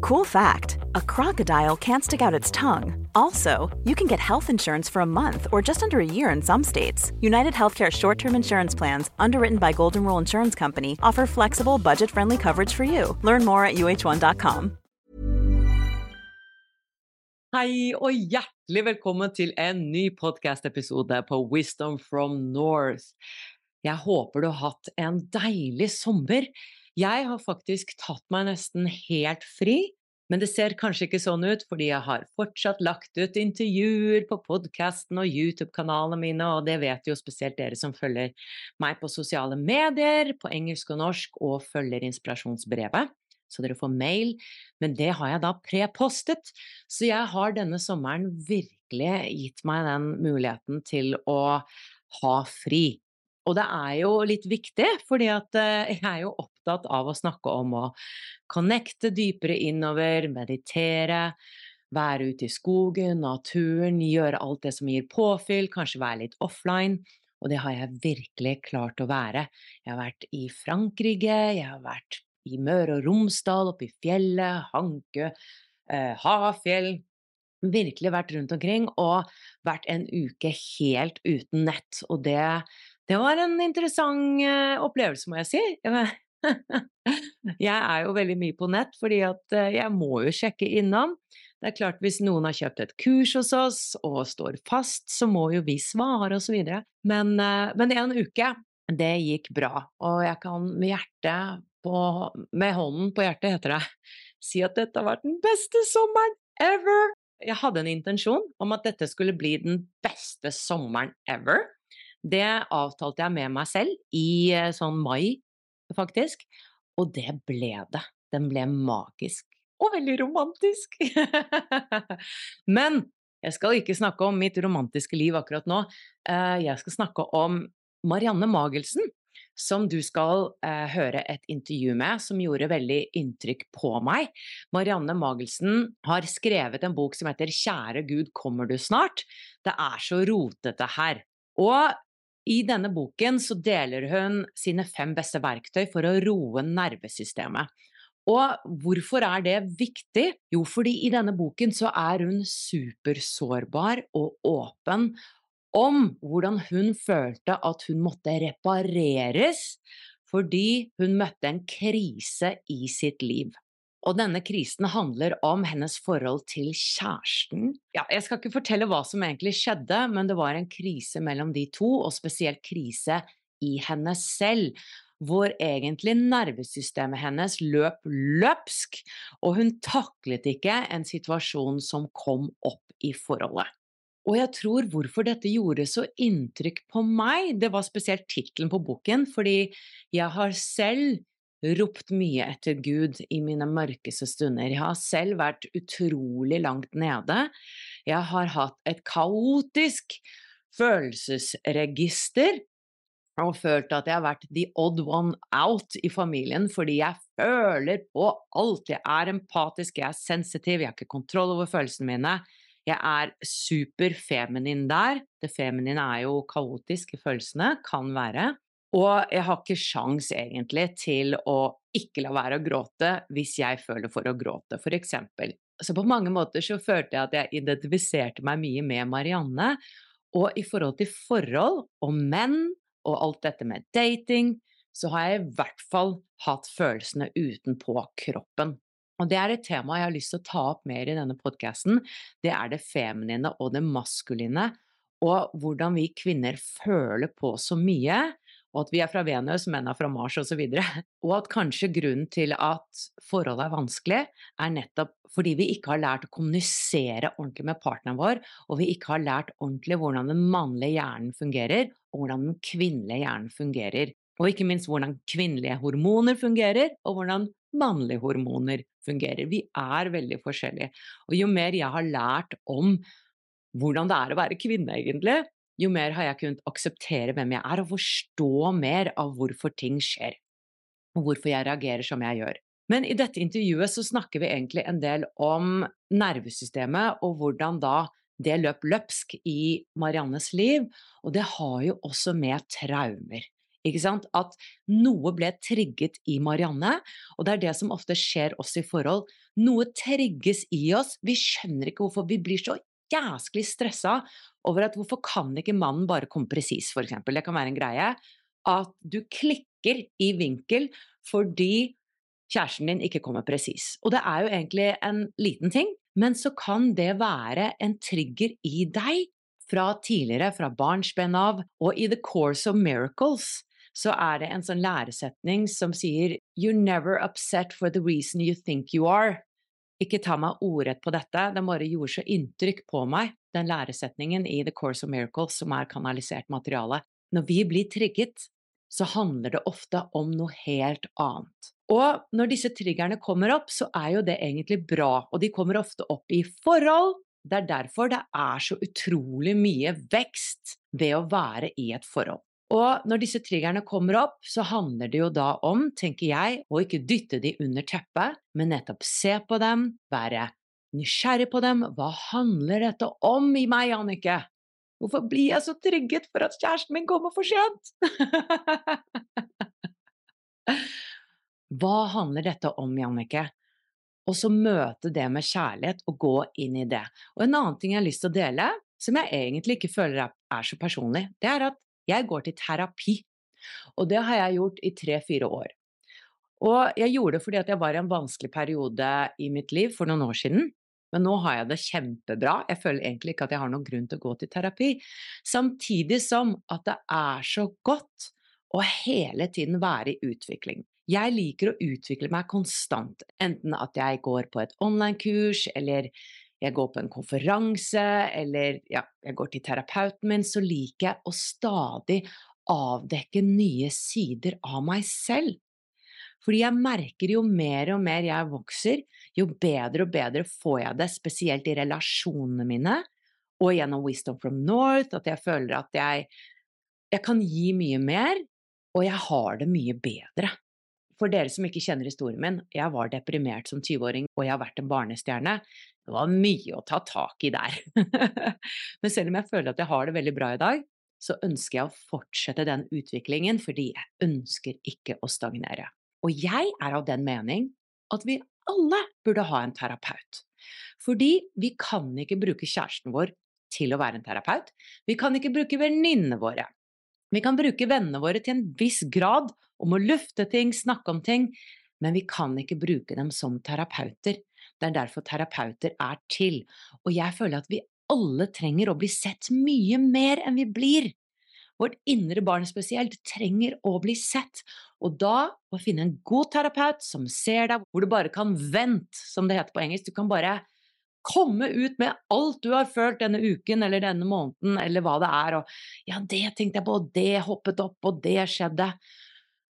Cool fact a crocodile can't stick out its tongue. Also, you can get health insurance for a month or just under a year in some states. United Healthcare short term insurance plans, underwritten by Golden Rule Insurance Company, offer flexible, budget friendly coverage for you. Learn more at uh1.com. Hei og hjertelig velkommen til en ny podcast-episode på Wisdom from North. Jeg håper du har hatt en deilig sommer. Jeg har faktisk tatt meg nesten helt fri. Men det ser kanskje ikke sånn ut, fordi jeg har fortsatt lagt ut intervjuer på podkasten og YouTube-kanalene mine, og det vet jo spesielt dere som følger meg på sosiale medier, på engelsk og norsk, og følger inspirasjonsbrevet. Så dere får mail. Men det har jeg da prepostet. Så jeg har denne sommeren virkelig gitt meg den muligheten til å ha fri. Og det er jo litt viktig, fordi at jeg er jo opptatt av å snakke om å connecte dypere innover, meditere, være ute i skogen, naturen, gjøre alt det som gir påfyll, kanskje være litt offline. Og det har jeg virkelig klart å være. Jeg har vært i Frankrike, jeg har vært i Møre og Romsdal, oppe i fjellet, Hankø, eh, Hafjell. Virkelig vært rundt omkring og vært en uke helt uten nett. Og det det var en interessant eh, opplevelse, må jeg si. Jeg er jo veldig mye på nett, fordi at eh, jeg må jo sjekke innom. Det er klart hvis noen har kjøpt et kurs hos oss og står fast, så må jo vi svare osv. Men, eh, men en uke, det gikk bra. Og jeg kan med hjertet på, med hånden på hjertet, heter det, si at dette har vært den beste sommeren ever! Jeg hadde en intensjon om at dette skulle bli den beste sommeren ever. Det avtalte jeg med meg selv i eh, sånn mai, faktisk, og det ble det. Den ble magisk. Og veldig romantisk! Men jeg skal ikke snakke om mitt romantiske liv akkurat nå. Eh, jeg skal snakke om Marianne Magelsen, som du skal eh, høre et intervju med, som gjorde veldig inntrykk på meg. Marianne Magelsen har skrevet en bok som heter Kjære Gud, kommer du snart? Det er så rotete her. Og i denne boken så deler hun sine fem beste verktøy for å roe nervesystemet. Og hvorfor er det viktig? Jo, fordi i denne boken så er hun supersårbar og åpen om hvordan hun følte at hun måtte repareres fordi hun møtte en krise i sitt liv. Og denne krisen handler om hennes forhold til kjæresten. Ja, jeg skal ikke fortelle hva som egentlig skjedde, men det var en krise mellom de to, og spesielt krise i henne selv. Hvor egentlig nervesystemet hennes løp løpsk, og hun taklet ikke en situasjon som kom opp i forholdet. Og jeg tror hvorfor dette gjorde så inntrykk på meg, det var spesielt tittelen på boken, fordi jeg har selv ropt mye etter Gud i mine mørkeste stunder. Jeg har selv vært utrolig langt nede. Jeg har hatt et kaotisk følelsesregister og følt at jeg har vært the odd one out i familien fordi jeg føler på alt. Jeg er empatisk, jeg er sensitiv, jeg har ikke kontroll over følelsene mine. Jeg er superfeminin der. Det feminine er jo kaotisk i følelsene, kan være. Og jeg har ikke sjans egentlig til å ikke la være å gråte hvis jeg føler for å gråte, eksempel. Så på mange måter så følte jeg at jeg identifiserte meg mye med Marianne. Og i forhold til forhold og menn og alt dette med dating, så har jeg i hvert fall hatt følelsene utenpå kroppen. Og det er et tema jeg har lyst til å ta opp mer i denne podkasten. Det er det feminine og det maskuline, og hvordan vi kvinner føler på så mye, og at vi er fra Venus, menn er fra Mars osv. Og, så og at kanskje grunnen til at forholdet er vanskelig, er nettopp fordi vi ikke har lært å kommunisere ordentlig med partneren vår, og vi ikke har lært ordentlig hvordan den mannlige hjernen fungerer, og hvordan den kvinnelige hjernen fungerer. Og ikke minst hvordan kvinnelige hormoner fungerer, og hvordan mannlige hormoner fungerer. Vi er veldig forskjellige. Og jo mer jeg har lært om hvordan det er å være kvinne, egentlig, jo mer har jeg kunnet akseptere hvem jeg er, og forstå mer av hvorfor ting skjer, og hvorfor jeg reagerer som jeg gjør. Men i dette intervjuet så snakker vi egentlig en del om nervesystemet, og hvordan da det løp løpsk i Mariannes liv, og det har jo også med traumer. Ikke sant? At noe ble trigget i Marianne, og det er det som ofte skjer oss i forhold. Noe trigges i oss, vi skjønner ikke hvorfor vi blir så jæsklig stressa over at hvorfor kan ikke mannen bare komme presis, eksempel. Det kan være en greie. At du klikker i vinkel fordi kjæresten din ikke kommer presis. Og det er jo egentlig en liten ting, men så kan det være en trigger i deg fra tidligere, fra barnsben av, og i The Course of Miracles så er det en sånn læresetning som sier You're never upset for the reason you think you are. Ikke ta meg ordrett på dette, den bare gjorde så inntrykk på meg, den læresetningen i The Course of Miracles som er kanalisert materiale. Når vi blir trigget, så handler det ofte om noe helt annet. Og når disse triggerne kommer opp, så er jo det egentlig bra, og de kommer ofte opp i forhold. Det er derfor det er så utrolig mye vekst ved å være i et forhold. Og når disse triggerne kommer opp, så handler det jo da om, tenker jeg, å ikke dytte de under teppet, men nettopp se på dem, være nysgjerrig på dem. Hva handler dette om i meg, Annike? Hvorfor blir jeg så trygget for at kjæresten min kommer for sent? Hva handler dette om, Jannike? Og så møte det med kjærlighet og gå inn i det. Og en annen ting jeg har lyst til å dele, som jeg egentlig ikke føler er så personlig, det er at jeg går til terapi. Og det har jeg gjort i tre-fire år. Og jeg gjorde det fordi jeg var i en vanskelig periode i mitt liv for noen år siden. Men nå har jeg det kjempebra. Jeg føler egentlig ikke at jeg har noen grunn til å gå til terapi. Samtidig som at det er så godt å hele tiden være i utvikling. Jeg liker å utvikle meg konstant, enten at jeg går på et online-kurs, eller jeg går på en konferanse, eller ja, jeg går til terapeuten min, så liker jeg å stadig avdekke nye sider av meg selv. Fordi jeg merker jo mer og mer jeg vokser, jo bedre og bedre får jeg det, spesielt i relasjonene mine, og gjennom Wisdom from North, at jeg føler at jeg, jeg kan gi mye mer, og jeg har det mye bedre. For dere som ikke kjenner historien min, jeg var deprimert som 20-åring, og jeg har vært en barnestjerne. Det var mye å ta tak i der. Men selv om jeg føler at jeg har det veldig bra i dag, så ønsker jeg å fortsette den utviklingen fordi jeg ønsker ikke å stagnere. Og jeg er av den mening at vi alle burde ha en terapeut. Fordi vi kan ikke bruke kjæresten vår til å være en terapeut. Vi kan ikke bruke venninnene våre. Vi kan bruke vennene våre til en viss grad om å lufte ting, snakke om ting, men vi kan ikke bruke dem som terapeuter. Det er derfor terapeuter er til. Og jeg føler at vi alle trenger å bli sett mye mer enn vi blir. Vårt indre barn spesielt trenger å bli sett, og da å finne en god terapeut som ser deg, hvor du bare kan vente, som det heter på engelsk. Du kan bare komme ut med alt du har følt denne uken eller denne måneden, eller hva det er, og ja, det tenkte jeg på, og det hoppet opp, og det skjedde.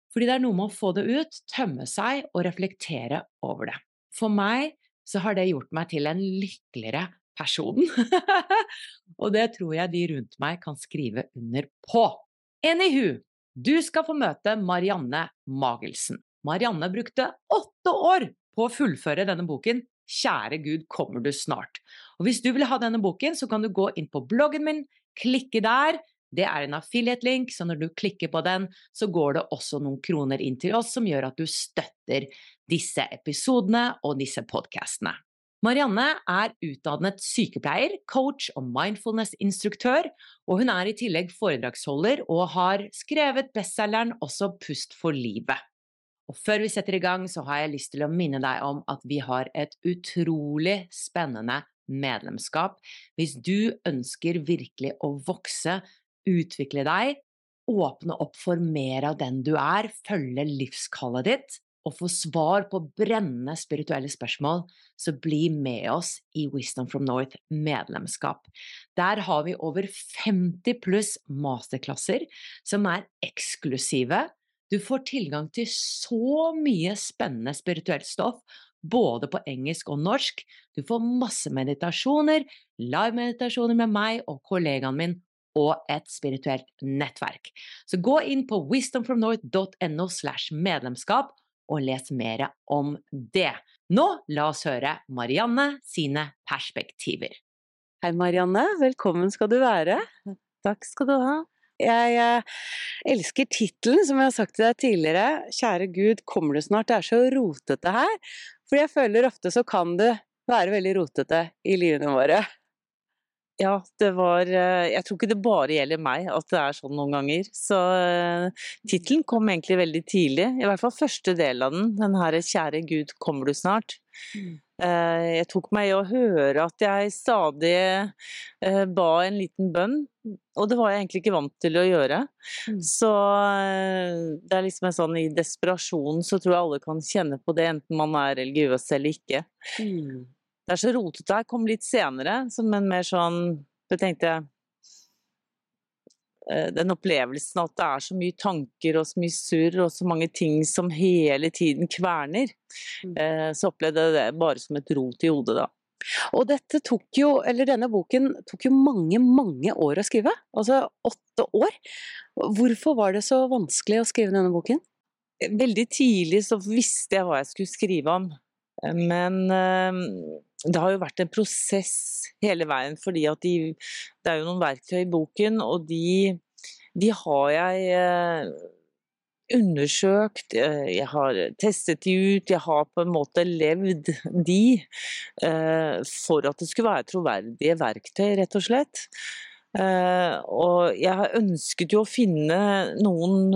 Fordi det er noe med å få det ut, tømme seg og reflektere over det. For meg så har det gjort meg til en lykkeligere person. og det tror jeg de rundt meg kan skrive under på. Anywho, du skal få møte Marianne Magelsen. Marianne brukte åtte år på å fullføre denne boken Kjære Gud, kommer du snart? Og hvis du vil ha denne boken, så kan du gå inn på bloggen min, klikke der. Det er en affiliate-link, så når du klikker på den, så går det også noen kroner inn til oss som gjør at du støtter disse episodene og disse podkastene. Marianne er utdannet sykepleier, coach og mindfulness-instruktør, og hun er i tillegg foredragsholder og har skrevet bestselgeren Også pust for livet. Og før vi setter i gang, så har jeg lyst til å minne deg om at vi har et utrolig spennende medlemskap. Hvis du ønsker virkelig å vokse, utvikle deg, åpne opp for mer av den du er, følge livskallet ditt, og få svar på brennende spirituelle spørsmål, så bli med oss i Wisdom from North medlemskap. Der har vi over 50 pluss masterklasser som er eksklusive. Du får tilgang til så mye spennende spirituelt stoff, både på engelsk og norsk. Du får masse meditasjoner, live-meditasjoner med meg og kollegaen min, og et spirituelt nettverk. Så gå inn på wisdomfromnorth.no slash medlemskap og les mer om det. Nå la oss høre Marianne sine perspektiver. Hei Marianne, velkommen skal du være. Takk skal du ha. Jeg eh, elsker tittelen, som jeg har sagt til deg tidligere. Kjære Gud, kommer du snart? Det er så rotete her. For jeg føler ofte så kan det være veldig rotete i livene våre. Ja, det var eh, Jeg tror ikke det bare gjelder meg at det er sånn noen ganger. Så uh, tittelen kom egentlig veldig tidlig. I hvert fall første del av den. Den her 'Kjære Gud, kommer du snart'. Mm. Uh, jeg tok meg i å høre at jeg stadig ba en liten bønn. Og det var jeg egentlig ikke vant til å gjøre. Mm. Så det er liksom en sånn i desperasjon så tror jeg alle kan kjenne på det, enten man er religiøs eller ikke. Mm. Det er så rotete her, kom litt senere, som en mer sånn Jeg tenkte eh, den opplevelsen at det er så mye tanker og så mye surr og så mange ting som hele tiden kverner, mm. eh, så opplevde jeg det bare som et rot i hodet da. Og dette tok jo, eller denne boken tok jo mange, mange år å skrive. Altså åtte år. Hvorfor var det så vanskelig å skrive denne boken? Veldig tidlig så visste jeg hva jeg skulle skrive om. Men ehm, det har jo vært en prosess hele veien, fordi de, det er jo noen verktøy i boken, og de, de har jeg eh, undersøkt, eh, jeg har testet de ut, jeg har på en måte levd de eh, for at det skulle være troverdige verktøy, rett og slett. Og jeg har ønsket jo å finne noen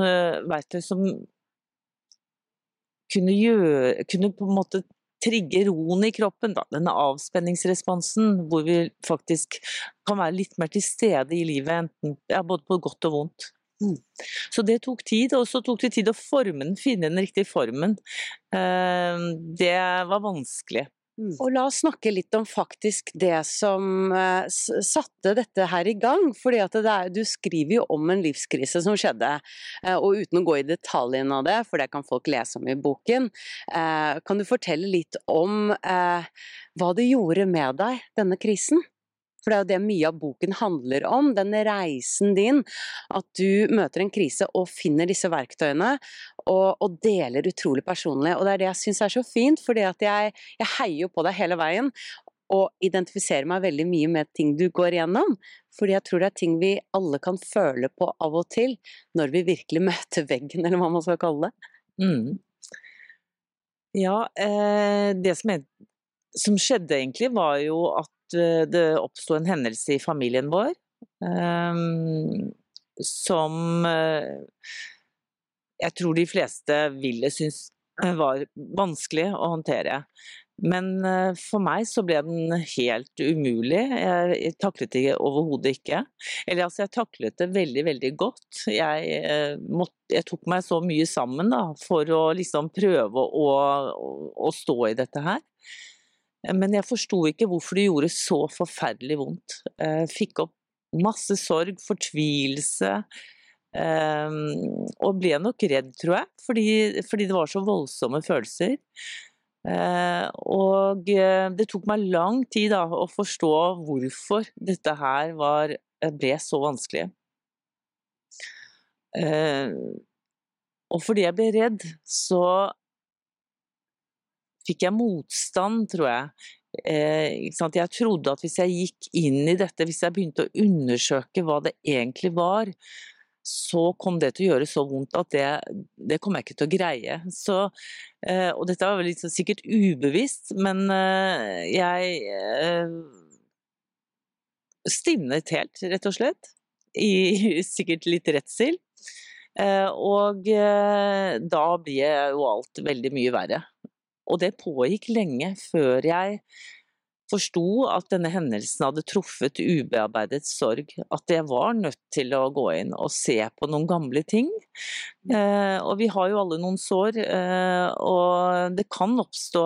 verktøy som kunne, gjøre, kunne på en måte trigge roen i kroppen, da, denne avspenningsresponsen, hvor vi faktisk kan være litt mer til stede i livet, enten, ja, både på godt og vondt. Mm. Så det tok tid, og så tok det tid å forme den, finne den riktige formen. Eh, det var vanskelig. Mm. Og la oss snakke litt om faktisk det som uh, satte dette her i gang. fordi er, du skriver jo om en livskrise som skjedde, uh, og uten å gå i detaljene av det, for det kan folk lese om i boken, uh, kan du fortelle litt om hva det gjorde med deg, denne krisen? For det er jo det mye av boken handler om, den reisen din. At du møter en krise og finner disse verktøyene, og, og deler utrolig personlig. Og det er det jeg syns er så fint, fordi jeg, jeg heier på deg hele veien. Og identifiserer meg veldig mye med ting du går igjennom. Fordi jeg tror det er ting vi alle kan føle på av og til, når vi virkelig møter veggen, eller hva man skal kalle det. Mm. Ja, eh, det som, er, som skjedde egentlig, var jo at Eh, det oppsto en hendelse i familien vår um, som uh, jeg tror de fleste ville synes var vanskelig å håndtere. Men for meg så ble den helt umulig. Jeg, taklet det overhodet ikke. Eller altså, jeg taklet det veldig, veldig godt. Jeg, måtte, jeg tok meg så mye sammen da, for å liksom prøve å, å, å stå i dette her. Men jeg forsto ikke hvorfor det gjorde så forferdelig vondt. Jeg fikk opp masse sorg, fortvilelse. og ble nok redd, tror jeg, fordi, fordi det var så voldsomme følelser. Eh, og eh, det tok meg lang tid da, å forstå hvorfor dette her var, ble så vanskelig. Eh, og fordi jeg ble redd, så fikk jeg motstand, tror jeg, Eh, jeg trodde at hvis jeg gikk inn i dette, hvis jeg begynte å undersøke hva det egentlig var, så kom det til å gjøre så vondt at det, det kom jeg ikke til å greie. Så, eh, og dette var vel liksom sikkert ubevisst, men eh, jeg eh, stivnet helt, rett og slett. I sikkert litt redsel. Eh, og eh, da blir jo alt veldig mye verre. Og det pågikk lenge før jeg forsto at denne hendelsen hadde truffet ubearbeidet sorg. At jeg var nødt til å gå inn og se på noen gamle ting. Eh, og vi har jo alle noen sår, eh, og det kan oppstå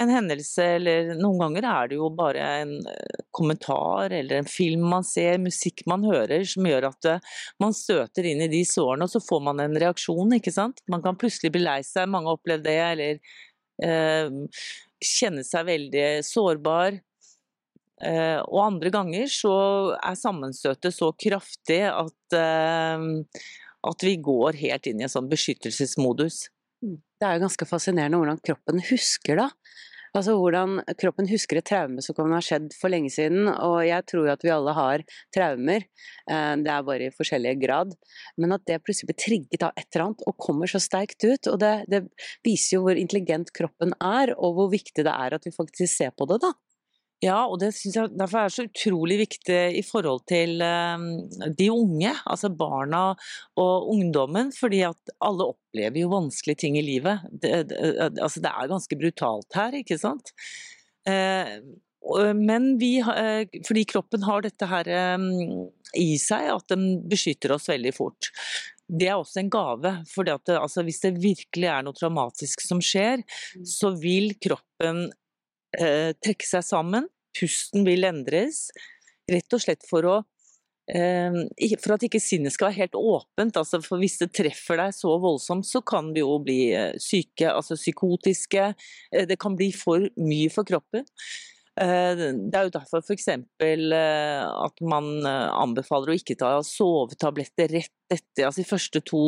en hendelse, eller noen ganger er det jo bare en eh, kommentar eller en film man ser, musikk man hører, som gjør at eh, man støter inn i de sårene, og så får man en reaksjon, ikke sant. Man kan plutselig bli lei seg, mange har opplevd det, eller kjenne seg veldig sårbar. Eh, og andre ganger så er sammenstøtet så kraftig at, eh, at vi går helt inn i en sånn beskyttelsesmodus. Det er jo ganske fascinerende hvordan kroppen husker, da. Altså hvordan kroppen husker et traume som kan ha skjedd for lenge siden, og jeg tror jo at vi alle har traumer, eh, det er bare i forskjellig grad, men at det plutselig blir trigget av et eller annet og kommer så sterkt ut, og det, det viser jo hvor intelligent kroppen er, og hvor viktig det er at vi faktisk ser på det, da. Ja, og det synes jeg derfor er så utrolig viktig i forhold til um, de unge, altså barna og ungdommen. Fordi at alle opplever jo vanskelige ting i livet. Det, det, altså det er ganske brutalt her, ikke sant. Uh, men vi, uh, fordi kroppen har dette her i seg, at den beskytter oss veldig fort. Det er også en gave. for altså, Hvis det virkelig er noe traumatisk som skjer, mm. så vil kroppen eh, trekke seg sammen, pusten vil endres, rett og slett for å eh, for at ikke sinnet skal være helt åpent, altså for hvis det treffer deg så voldsomt, så kan det jo bli eh, syke, altså psykotiske. Det kan bli for mye for kroppen. Det er jo derfor f.eks. at man anbefaler å ikke ta sovetabletter rett etter, altså de første to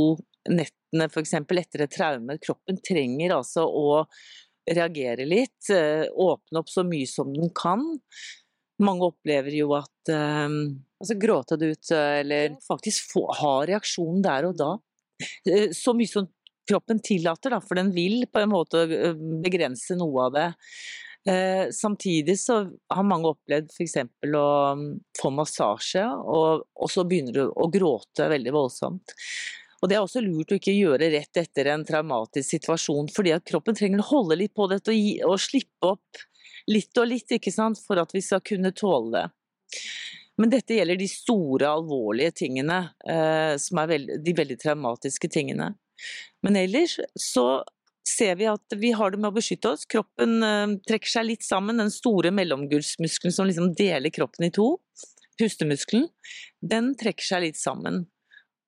nettene f.eks. etter et traume. Kroppen trenger altså å reagere litt, eh, åpne opp så mye som den kan. Mange opplever jo at um, Altså gråte det ut, eh, eller Faktisk få, ha reaksjonen der og da. Så mye som kroppen tillater, da, for den vil på en måte begrense noe av det. Eh, samtidig så har mange opplevd f.eks. å mm, få massasje, og, og så begynner du å gråte veldig voldsomt. Og Det er også lurt å ikke gjøre rett etter en traumatisk situasjon, fordi at kroppen trenger å holde litt på dette og, gi, og slippe opp litt og litt, ikke sant, for at vi skal kunne tåle det. Men dette gjelder de store, alvorlige tingene, eh, som er veld, de veldig traumatiske tingene. Men ellers så ser vi at vi har det med å beskytte oss. Kroppen eh, trekker seg litt sammen. Den store mellomgulvsmuskelen som liksom deler kroppen i to, pustemuskelen, den trekker seg litt sammen.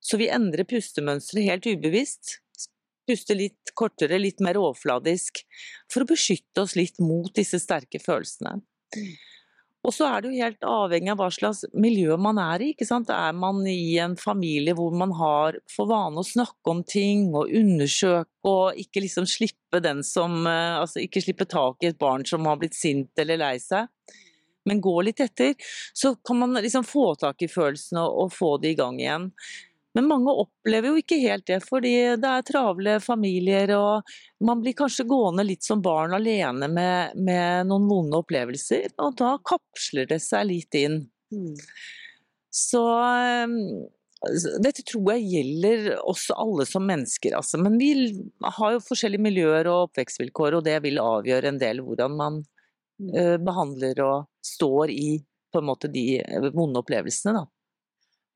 Så vi endrer pustemønsteret helt ubevisst. Puster litt kortere, litt mer overfladisk, for å beskytte oss litt mot disse sterke følelsene. Og så er det jo helt avhengig av hva slags miljø man er i. ikke sant? Er man i en familie hvor man har for vane å snakke om ting og undersøke og ikke liksom slippe den som eh, Altså ikke slippe tak i et barn som har blitt sint eller lei seg, men gå litt etter, så kan man liksom få tak i følelsene og få det i gang igjen. Men mange opplever jo ikke helt det, fordi det er travle familier, og man blir kanskje gående litt som barn alene med, med noen vonde opplevelser, og da kapsler det seg litt inn. Mm. Så ehm, dette tror jeg gjelder oss alle som mennesker, altså. Men vi har jo forskjellige miljøer og oppvekstvilkår, og det vil avgjøre en del hvordan man uh, behandler og står i måte de vonde opplevelsene, da.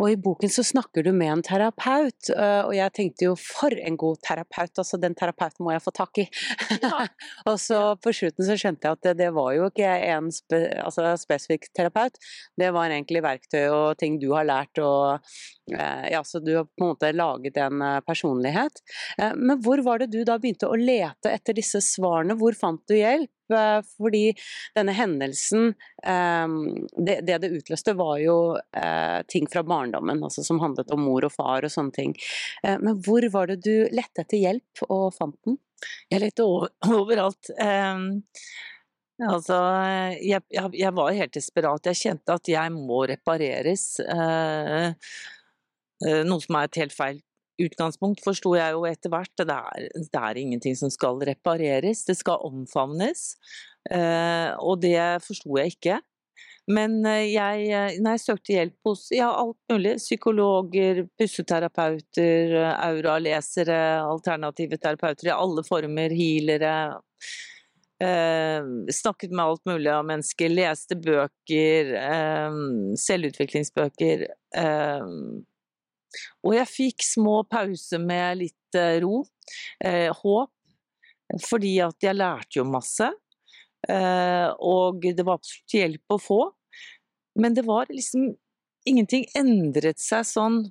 Og i boken så snakker du med en terapeut, øh, og jeg tenkte jo for en god terapeut, altså den terapeuten må jeg få tak i. Ja. og så på slutten så skjønte jeg at det, det var jo ikke en spe, altså spesifikk terapeut, det var egentlig verktøy og ting du har lært og øh, ja, så du har på en måte laget en øh, personlighet. Men hvor var det du da begynte å lete etter disse svarene, hvor fant du hjelp? Eh, fordi denne hendelsen ehm, det, det, utløste, var jo eh, ting fra barndommen, altså som handlet om mor og far og sånne ting. Eh, men hvor var det du lette etter hjelp og fant den? Jeg lette over, overalt. Ehm, Altså, jeg, jeg, jeg var helt desperat. Jeg kjente at jeg må repareres. Noe som er et helt feil utgangspunkt, forsto jeg jo etter hvert. Det er, det er ingenting som skal repareres, det skal omfavnes. Eh, og det forsto jeg ikke. Men eh, jeg, eh, når jeg søkte hjelp hos ja, alt mulig, psykologer, pusseterapeuter, auralesere, alternative terapeuter i alle former, healere eh, Snakket med alt mulig av mennesker, leste bøker, eh, selvutviklingsbøker. Eh, og jeg fikk små pauser med litt ro, håp, fordi at jeg lærte jo masse. og det var absolutt hjelp å få. Men det var liksom Ingenting endret seg sånn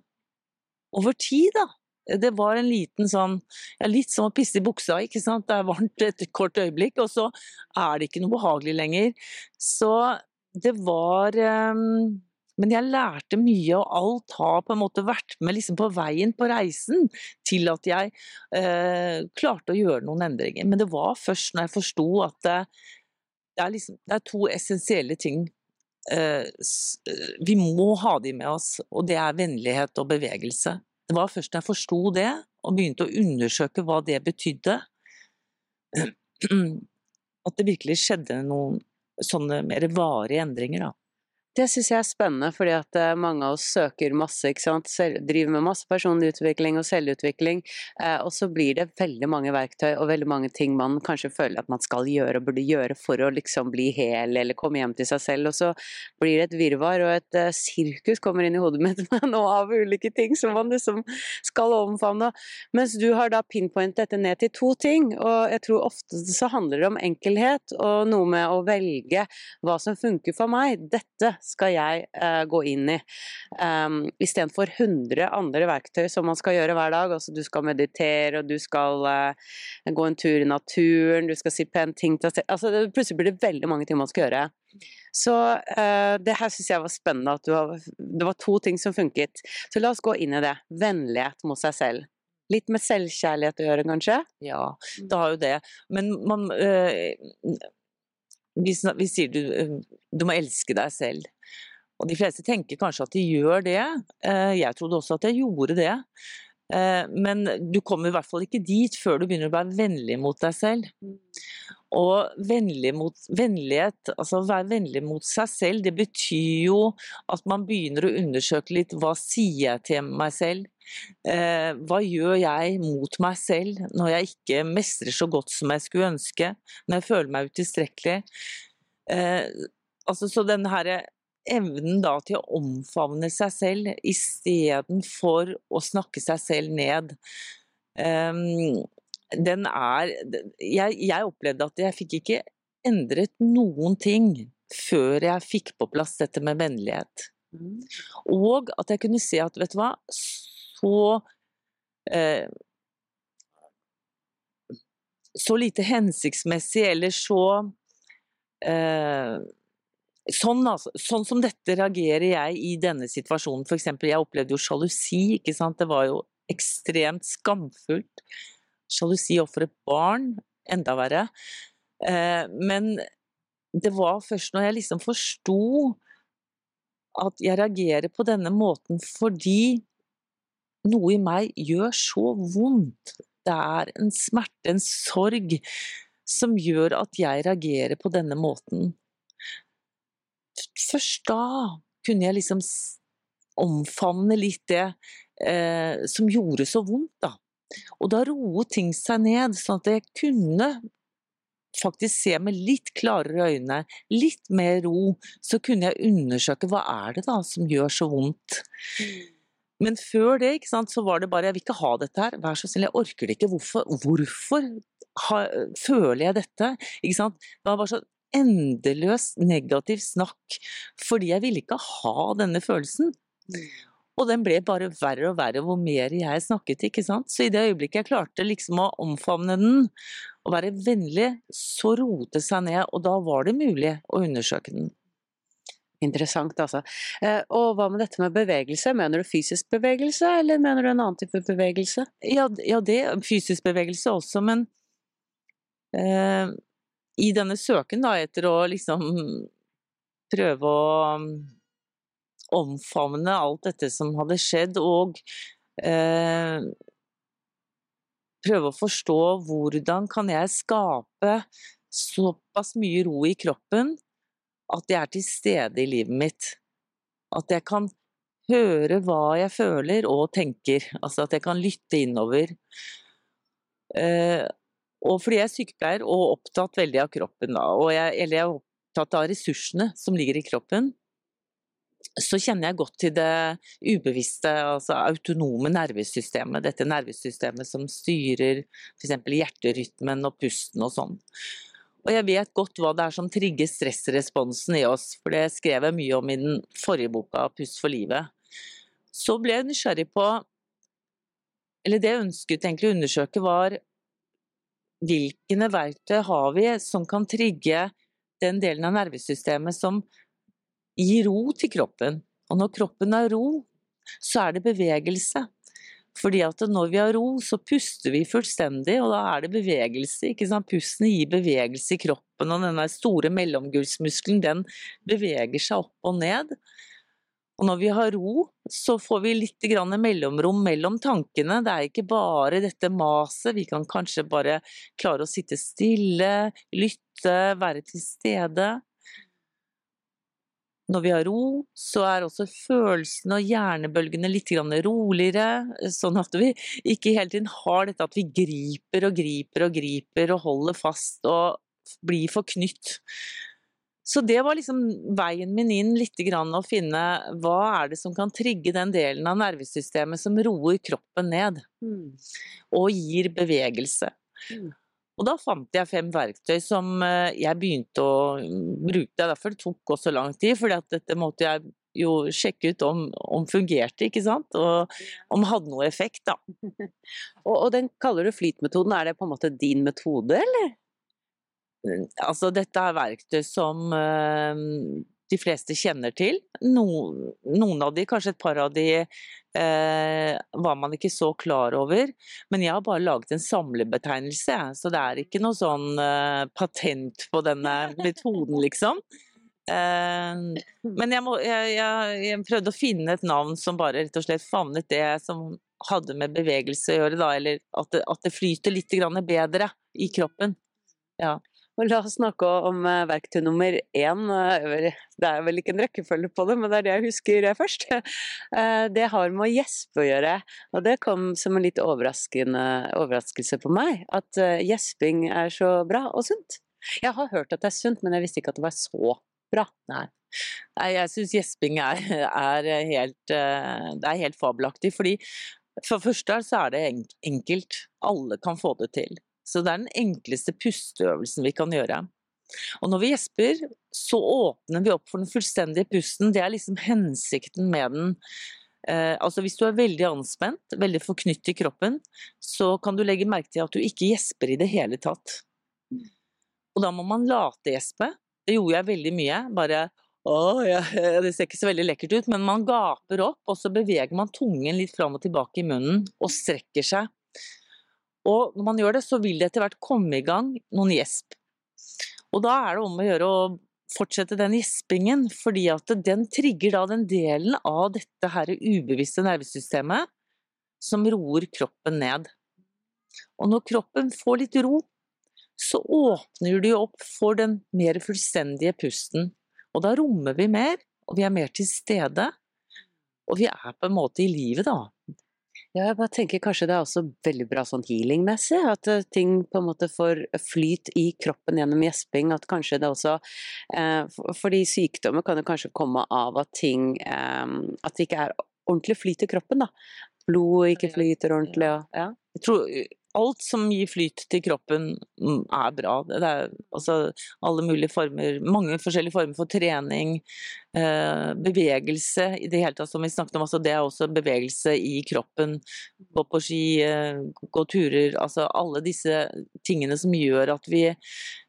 over tid, da. Det var en liten sånn ja, Litt som å pisse i buksa, ikke sant. Det er varmt et kort øyeblikk, og så er det ikke noe behagelig lenger. Så det var um, men jeg lærte mye, og alt har på en måte vært med liksom på veien på reisen til at jeg eh, klarte å gjøre noen endringer. Men det var først når jeg forsto at det, det, er liksom, det, er to essensielle ting Eh, eh, vi må ha de med oss, og det er vennlighet og bevegelse. Det var først da jeg forsto det, og begynte å undersøke hva det betydde, at det virkelig skjedde noen sånne mer varige endringer. Da. Det syns jeg er spennende, fordi at eh, mange av oss søker masse, ikke sant. Driver med masse personlig utvikling og selvutvikling, eh, og så blir det veldig mange verktøy og veldig mange ting man kanskje føler at man skal gjøre og burde gjøre for å liksom bli hel eller komme hjem til seg selv, og så blir det et virvar og et uh, sirkus kommer inn i hodet mitt med nå av ulike ting som man liksom skal omfavne. Mens du har da pinpointet dette ned til to ting, og jeg tror ofte så handler det om enkelhet og noe med å velge hva som funker for meg. Dette skal jeg uh, gå inn i. Um, Istedenfor 100 andre verktøy som man skal gjøre hver dag. Altså du skal meditere, og du skal uh, gå en tur i naturen, du skal si pene ting til altså, Plutselig blir det veldig mange ting man skal gjøre. Så uh, det her syns jeg var spennende, at har, det var to ting som funket. Så la oss gå inn i det. Vennlighet mot seg selv. Litt med selvkjærlighet å gjøre, kanskje? Ja, det har jo det. Men man øh, vi, vi, sier du, du må elske deg selv. Og de fleste tenker kanskje at de gjør det. Eh, jeg trodde også at jeg gjorde det. Eh, men du kommer i hvert fall ikke dit før du begynner å være vennlig mot deg selv. Og vennlig mot, vennlighet, altså å være vennlig mot seg selv, det betyr jo at man begynner å undersøke litt hva sier jeg til meg selv? Eh, hva gjør jeg mot meg selv når jeg ikke mestrer så godt som jeg skulle ønske? Når jeg føler meg utilstrekkelig? Eh, altså, så denne her evnen da til å omfavne seg selv istedenfor å snakke seg selv ned. Um, den er jeg, jeg, opplevde at jeg fikk ikke endret noen ting før jeg fikk på plass dette med vennlighet. Mm. Og at jeg kunne se at, vet du hva, så eh, Så lite hensiktsmessig eller så eh, Sånn, altså, sånn, som dette reagerer jeg i denne situasjonen. For eksempel, jeg opplevde jo sjalusi, ikke sant. Det var jo ekstremt skamfullt. Sjalusi overfor et barn, enda verre. Eh, men det var først når jeg liksom forsto at jeg reagerer på denne måten fordi noe i meg gjør så vondt. Det er en smerte, en sorg, som gjør at jeg reagerer på denne måten først da kunne jeg liksom omfavne litt det eh, som gjorde så vondt, da. Og da roet ting seg ned, sånn at jeg kunne faktisk se med litt klarere øyne, litt mer ro, så kunne jeg undersøke hva er det da som gjør så vondt. Men før det sant, så var det bare 'jeg vil ikke ha dette her, vær så snill, jeg orker det ikke'. Hvorfor, hvorfor ha, føler jeg dette? Ikke sant? Det var bare så endeløs negativ snakk, fordi jeg ville ikke ha denne følelsen. Mm. Og den ble bare verre og verre hvor mer jeg snakket, ikke sant. Så i det øyeblikket jeg klarte liksom å omfavne den og være vennlig, så roet det seg ned, og da var det mulig å undersøke den. Interessant, altså. Eh, og hva med dette med bevegelse? Mener du fysisk bevegelse, eller mener du en annen type bevegelse? Ja, ja det fysisk bevegelse også, men eh, i denne søken da, etter å liksom prøve å omfavne alt dette som hadde skjedd, og eh, prøve å forstå hvordan kan jeg skape såpass mye ro i kroppen at jeg er til stede i livet mitt. At jeg kan høre hva jeg føler og tenker. Altså at jeg kan lytte innover. Eh, og fordi jeg er sykepleier og opptatt veldig av kroppen, da, jeg, eller jeg er opptatt av ressursene som ligger i kroppen, så kjenner jeg godt til det ubevisste, altså autonome nervesystemet. Dette nervesystemet som styrer f.eks. hjerterytmen og pusten og sånn. Og jeg vet godt hva det er som trigger stressresponsen i oss, for det skrev jeg mye om i den forrige boka, 'Pust for livet'. Så ble jeg nysgjerrig på Eller det jeg ønsket egentlig å undersøke, var hvilke verktøy har vi som kan trigge den delen av nervesystemet som gir ro til kroppen. Og når kroppen har ro, så er det bevegelse. Fordi at når vi har ro, så puster vi fullstendig, og da er det bevegelse. ikke sant? Pusten gir bevegelse i kroppen, og denne store mellomgulvsmuskelen den beveger seg opp og ned. Og når vi har ro, så får vi litt mellomrom mellom tankene. Det er ikke bare dette maset, vi kan kanskje bare klare å sitte stille, lytte, være til stede. Når vi har ro, så er også følelsene og hjernebølgene litt roligere, sånn at vi ikke hele tiden har dette at vi griper og griper og griper og holder fast og blir forknytt. Så det var liksom veien min inn litt grann å finne hva er det som kan trigge den delen av nervesystemet som roer kroppen ned, mm. og gir bevegelse. Mm. Og da fant jeg fem verktøy som eh, jeg begynte å bruke. Derfor det tok også lang tid, for dette måtte jeg jo sjekke ut om, om fungerte, ikke sant? Og om det hadde noe effekt, da. og, og, den kaller du flytmetoden. Er det på en måte din metode, eller? Altså, dette er verktøy som uh, de fleste kjenner til. Noen, av de, kanskje et par av de, uh, var man ikke så klar over. Men jeg har bare laget en samlebetegnelse, så det er ikke noe sånn uh, patent på denne metoden, liksom. men jeg, må, jeg, jeg, jeg, prøvde å finne et navn som bare rett og slett favnet det som hadde med bevegelse å gjøre, da, eller at det, at det flyter litt bedre i kroppen. Ja. Og la oss snakke om eh, verktøy nummer én. Eh, det er vel ikke en rekkefølge på det, men det er det jeg husker eh, først. Det har med å gjespe å gjøre. Og det kom som en litt overraskelse på meg, at gjesping er så bra og sunt. Jeg har hørt at det er sunt, men jeg visste ikke at det var så bra. Nei. Nei jeg syns gjesping er, er, helt, det er helt fabelaktig. fordi for det første så er det enkelt. Alle kan få det til. Så det er den enkleste pusteøvelsen vi kan gjøre. Og når vi gjesper, så åpner vi opp for den fullstendige pusten. Det er liksom hensikten med den. Eh, altså hvis du er veldig anspent, veldig forknytt i kroppen, så kan du legge merke til at du ikke gjesper i det hele tatt. Og da må man late gjespe. Det gjorde jeg veldig mye. Bare å, ja, det ser ikke så veldig lekkert ut, men man gaper opp, og så beveger man tungen litt fram og tilbake i munnen og strekker seg. Og når man gjør det, så vil det etter hvert komme i gang noen gjesp. Og da er det om å gjøre å fortsette den gjespingen, fordi at den trigger da den delen av dette her ubevisste nervesystemet som roer kroppen ned. Og når kroppen får litt ro, så åpner du opp for den mer fullstendige pusten. Og da rommer vi mer, og vi er mer til stede. Og vi er på en måte i livet, da. Ja, jeg bare tenker kanskje det er også veldig bra sånn healingmessig, at eh, ting på en måte får flyt i kroppen gjennom gjesping. At kanskje det også eh, Fordi sykdommer kan jo kanskje komme av at ting eh, At det ikke er ordentlig flyt i kroppen, da. Blodet ikke flyter ordentlig og ja. Jeg tror alt som gir flyt til kroppen mm, er bra. Det er altså alle mulige former, mange forskjellige former for trening, eh, bevegelse i det hele tatt som vi snakket om. Altså det er også bevegelse i kroppen. Gå på ski, eh, gå turer. Altså alle disse tingene som gjør at vi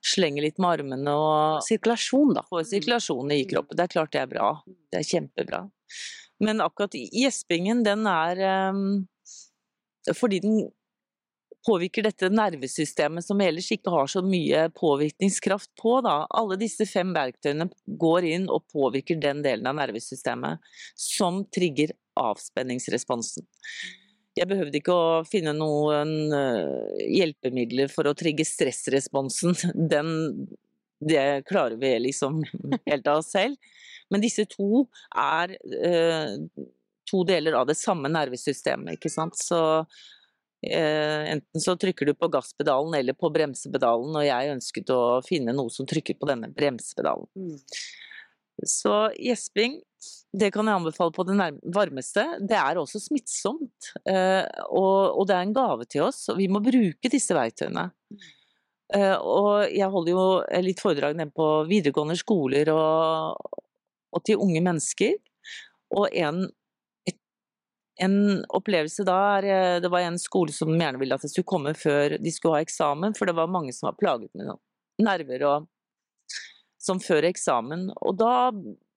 slenger litt med armene og Sirkulasjon, da. Får sirkulasjon i kroppen. Det er klart det er bra. Det er kjempebra. Men akkurat gjespingen, den er eh, fordi den påvirker dette nervesystemet som ellers ikke har så mye påvirkningskraft på. Da. Alle disse fem verktøyene går inn og påvirker den delen av nervesystemet som trigger avspenningsresponsen. Jeg behøvde ikke å finne noen uh, hjelpemidler for å trigge stressresponsen. Den, det klarer vi liksom helt av oss selv. Men disse to er eh, to deler av det samme nervesystemet, ikke sant. Så Eh, enten så trykker du på gasspedalen eller på bremsepedalen, og jeg ønsket å finne noe som trykker på denne bremsepedalen. Mm. Så gjesping, det kan jeg anbefale på det varmeste. Det er også smittsomt, eh, og, det er en gave til oss, og vi må bruke disse verktøyene. Eh, og jeg holder jo litt foredrag nede på videregående skoler og, og til unge mennesker. Og en en opplevelse da er eh, Det var en skole som gjerne ville at jeg skulle komme før de skulle ha eksamen, for det var mange som var plaget med nerver og som før eksamen. Og da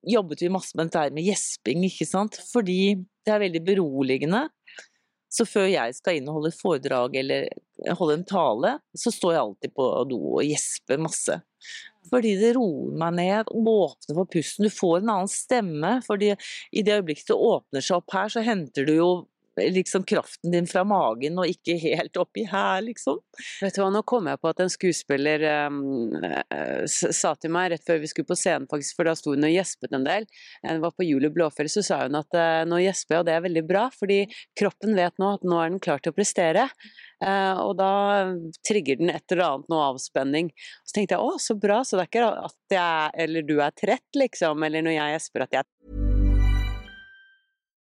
jobbet vi masse med dette med gjesping, ikke sant, fordi det er veldig beroligende. Så før jeg skal inn og holde foredrag eller holde en tale, så står jeg alltid på do og gjesper masse. Fordi det roer meg ned, åpner for pusten. Du får en annen stemme. fordi i det øyeblikket det åpner seg opp her, så henter du jo liksom kraften din fra magen og ikke helt oppi her, liksom. Vet du hva, nå kom jeg på at en skuespiller um, sa til meg rett før vi skulle på scenen, faktisk, for da sto hun og gjespet en del. Jeg var på Julie Blåfjell, så sa hun at uh, nå gjesper jeg, og det er veldig bra, fordi kroppen vet nå at nå er den klar til å prestere. Uh, og da trigger den et eller annet, noe avspenning. Så tenkte jeg å, så bra, så det er ikke at jeg, eller du er trett, liksom, eller når jeg gjesper at jeg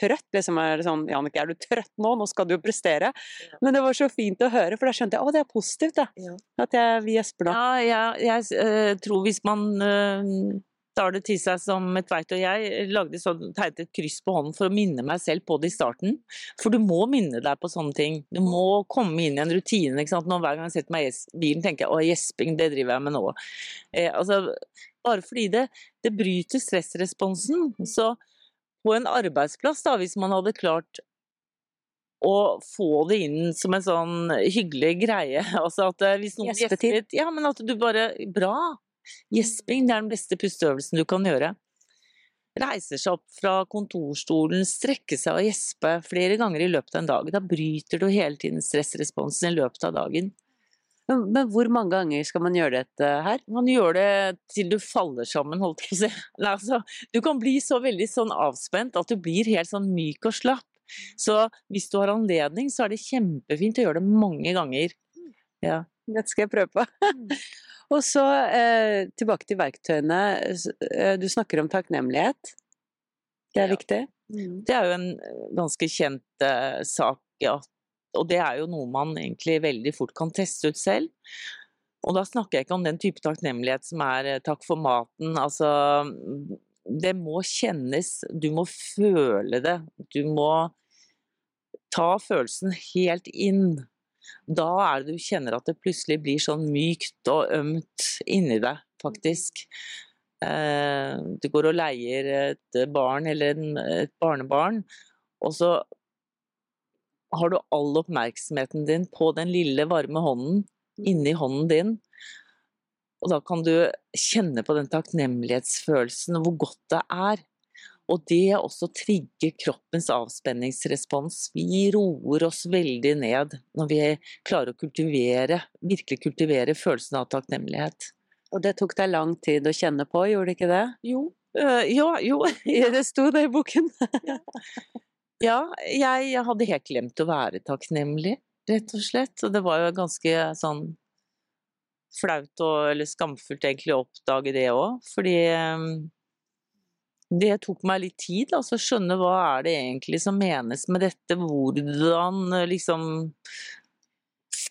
Trøtt. Liksom er det sånn Jannicke, er du trøtt nå? Nå skal du jo prestere. Men det var så fint å høre, for da skjønte jeg å, det er positivt, da. Ja. At jeg, vi gjesper da. Ja, jeg, jeg uh, tror hvis man uh, tar det til seg som et verktøy. Jeg lagde sånn, tegnet et kryss på hånden for å minne meg selv på det i starten. For du må minne deg på sånne ting. Du må komme inn i en rutine. ikke sant? Nå, hver gang jeg setter meg i bilen, tenker jeg å, gjesping, det driver jeg med nå. Eh, altså, bare fordi det, det bryter stressresponsen. Så på en arbeidsplass, da, hvis man hadde klart å få det inn som en sånn hyggelig greie. Altså at eh, hvis noen gjesper Ja, men at du bare Bra! Gjesping det er den beste pusteøvelsen du kan gjøre. Reiser seg opp fra kontorstolen, strekke seg og gjespe flere ganger i løpet av en dag. Da bryter du hele tiden stressresponsen i løpet av dagen. Men, men, hvor mange ganger skal man gjøre dette her? Man gjør det til du faller sammen, holdt jeg på å si. Altså, du kan bli så veldig sånn avspent at du blir helt sånn myk og slapp. Så hvis du har anledning, så er det kjempefint å gjøre det mange ganger. Ja. Dette skal jeg prøve på. Mm. og så eh, tilbake til verktøyene. Eh, du snakker om takknemlighet. Det er ja. viktig? Det er jo en eh, ganske kjent eh, sak at og det er jo noe man egentlig veldig fort kan teste ut selv. Og da snakker jeg ikke om den type takknemlighet som er eh, takk for maten, altså Det må kjennes, du må føle det. Du må ta følelsen helt inn. Da er det du kjenner at det plutselig blir sånn mykt og ømt inni deg, faktisk. Eh, du går og leier et barn eller et barnebarn, og så har du all oppmerksomheten din på den lille, varme hånden inni hånden din. Og da kan du kjenne på den takknemlighetsfølelsen og hvor godt det er. Og det også trigger kroppens avspenningsrespons. Vi roer oss veldig ned når vi klarer å kultivere, virkelig kultivere følelsen av takknemlighet. Og det tok deg lang tid å kjenne på, gjorde det ikke det? Jo. Uh, ja, jo. det sto det i boken. Ja, jeg hadde helt glemt å være takknemlig, rett og slett. Og det var jo ganske sånn flaut og eller skamfullt egentlig å oppdage det òg, fordi det tok meg litt tid, altså skjønne hva er det egentlig som menes med dette, hvordan liksom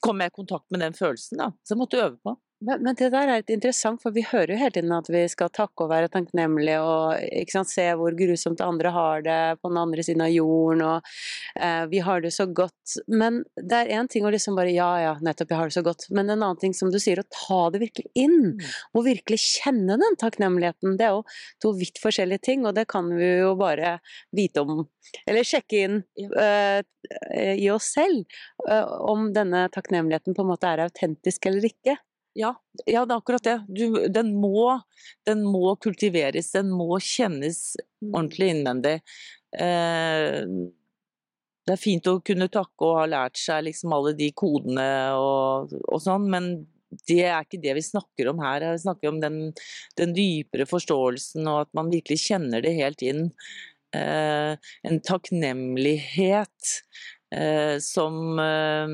kom jeg i kontakt med den følelsen, da. Så jeg måtte øve på. Men, men, det der er litt interessant, for vi hører jo hele tiden at vi skal takke og være takknemlige og sant, se hvor grusomt andre har det på den andre siden av jorden, og eh, vi har det så godt. Men det er én ting å liksom bare ja, ja, nettopp, jeg har det så godt. Men en annen ting, som du sier, å ta det virkelig inn. Mm. Og virkelig kjenne den takknemligheten. Det er jo to vidt forskjellige ting, og det kan vi jo bare vite om, eller sjekke inn uh, i oss selv, uh, om denne takknemligheten på en måte er autentisk eller ikke. Ja, ja, det er akkurat det. Du, den, må, den, må, kultiveres, den må kjennes mm. ordentlig innvendig. Eh, det er fint å kunne takke og ha lært seg liksom alle de kodene og, og, sånn, men det er ikke det vi snakker om her. Vi snakker om den, den dypere forståelsen og at man virkelig kjenner det helt inn. Eh, en takknemlighet som eh,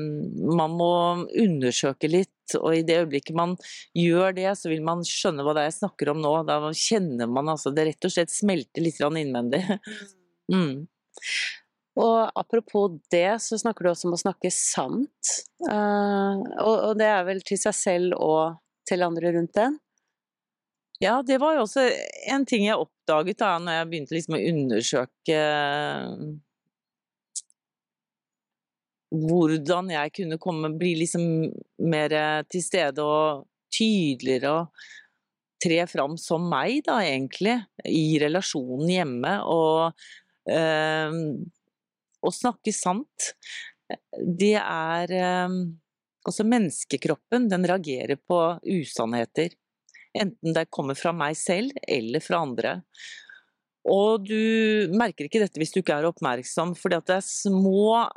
man må undersøke litt og i det øyeblikket man gjør det, så vil man skjønne hva det er jeg snakker om nå. Da kjenner man altså det rett og slett smelter litt innvendig. Mm. Og apropos det, så snakker du også om å snakke sant. Uh, og, det er vel til seg selv og til andre rundt den? Ja, det var jo også en ting jeg oppdaget da når jeg begynte liksom å undersøke hvordan jeg kunne komme, bli liksom mer eh, til stede og tydeligere og tre fram som meg, da, egentlig, i relasjonen hjemme. Og, øh, å snakke sant, det er øh, Altså, menneskekroppen, den reagerer på usannheter. Enten det kommer fra meg selv eller fra andre. Og du merker ikke dette hvis du ikke er oppmerksom, fordi det er små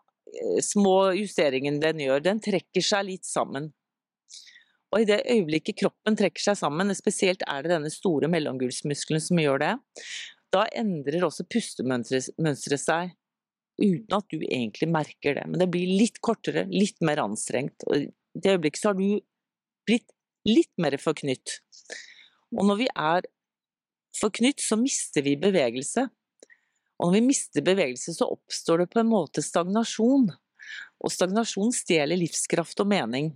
små justeringen den gjør, den trekker seg litt sammen. Og i det øyeblikket kroppen trekker seg sammen, spesielt er det denne store mellomgulvsmuskelen som gjør det, da endrer også pustemønsteret seg uten at du egentlig merker det. Men det blir litt kortere, litt mer anstrengt. Og i det øyeblikket så har du blitt litt mer forknytt. Og når vi er forknytt, så mister vi bevegelse. Og når vi mister bevegelse, så oppstår det på en måte stagnasjon. Og stagnasjon stjeler livskraft og mening.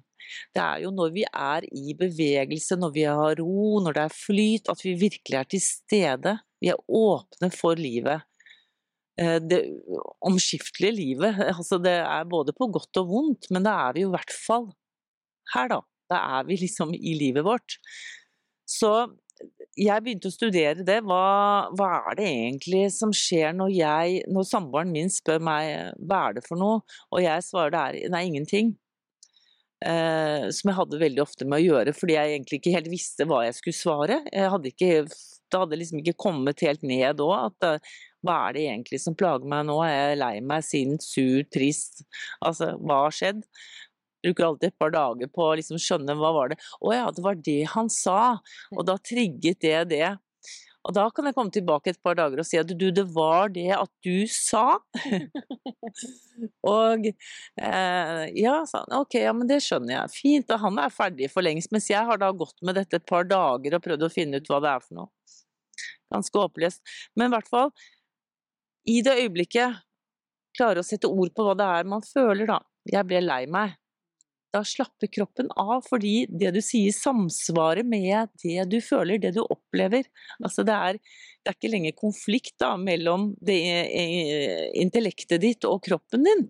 Det er jo når vi er i bevegelse, når vi har ro, når det er flyt, at vi virkelig er til stede. Vi er åpne for livet. Eh, det omskiftelige livet. Altså det er både på godt og vondt, men da er vi jo i hvert fall her, da. Da er vi liksom i livet vårt. Så jeg begynte å studere det. Hva, hva, er det egentlig som skjer når, jeg, når samboeren min spør meg hva er det for noe, og jeg svarer det er nei, ingenting. Eh, som jeg hadde veldig ofte med å gjøre, fordi jeg egentlig ikke helt visste hva jeg skulle svare. Jeg hadde ikke, det hadde liksom ikke kommet helt ned. At eh, hva er det egentlig som plager meg nå? Er jeg lei meg, sint, sur, trist? Altså, hva har skjedd? Bruker alltid et par dager på å liksom skjønne hva var det Å ja, det var det han sa. Og da trigget det det. Og da kan jeg komme tilbake et par dager og si at du, det var det at du sa. og eh, ja, sa han. Ok, ja, men det skjønner jeg. Fint. Og han er ferdig for lengst. Mens jeg har da gått med dette et par dager og prøvd å finne ut hva det er for noe. Ganske håpløst. Men i hvert fall, i det øyeblikket klare å sette ord på hva det er man føler, da. Jeg ble lei meg da slapper kroppen av, fordi det du sier samsvarer med det du føler, det du opplever. Altså det, er, det er ikke lenger konflikt da, mellom det eh, intellektet ditt og kroppen din.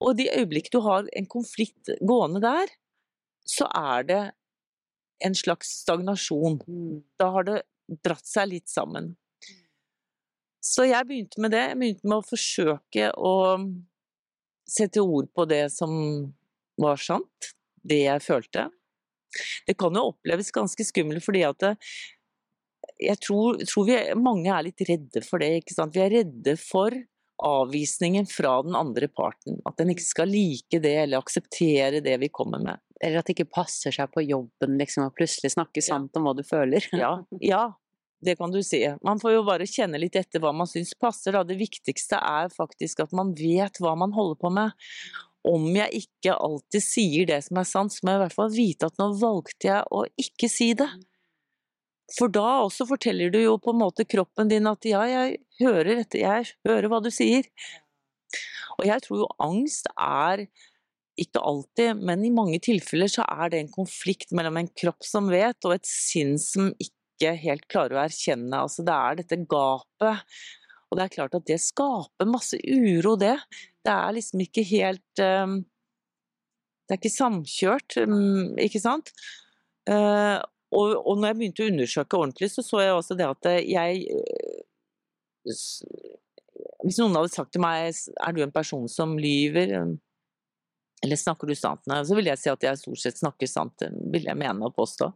Og de øyeblikk du har en konflikt gående der, så er det en slags stagnasjon. Da har det dratt seg litt sammen. Så jeg begynte med det. Jeg begynte med å forsøke å sette ord på det som var sant, det jeg følte. Det kan jo oppleves ganske skummelt fordi at det, jeg tror, tror vi, mange er litt redde for det. ikke sant? Vi er redde for avvisningen fra den andre parten. At den ikke skal like det eller akseptere det vi kommer med. Eller at det ikke passer seg på jobben liksom, å plutselig snakke sant ja. om hva du føler. ja, ja, det kan du si. Man får jo bare kjenne litt etter hva man syns passer. Da. Det viktigste er faktisk at man vet hva man holder på med om jeg ikke alltid sier det som er sant, så må jeg i hvert fall vite at nå valgte jeg å ikke si det. For da også forteller du jo på en måte kroppen din at ja, jeg hører dette, jeg hører hva du sier. Og jeg tror jo angst er ikke alltid, men i mange tilfeller så er det en konflikt mellom en kropp som vet, og et sinn som ikke helt klarer å erkjenne. Altså det er dette gapet. Og det er klart at det skaper masse uro, det. Det er liksom ikke helt um, Det er ikke samkjørt, um, ikke sant? Uh, og, og når jeg begynte å undersøke ordentlig, så så jeg også det at jeg Hvis noen hadde sagt til meg er du en person som lyver, eller snakker du sant, Nei, så vil jeg si at jeg stort sett snakker sant, vil jeg mene og påstå.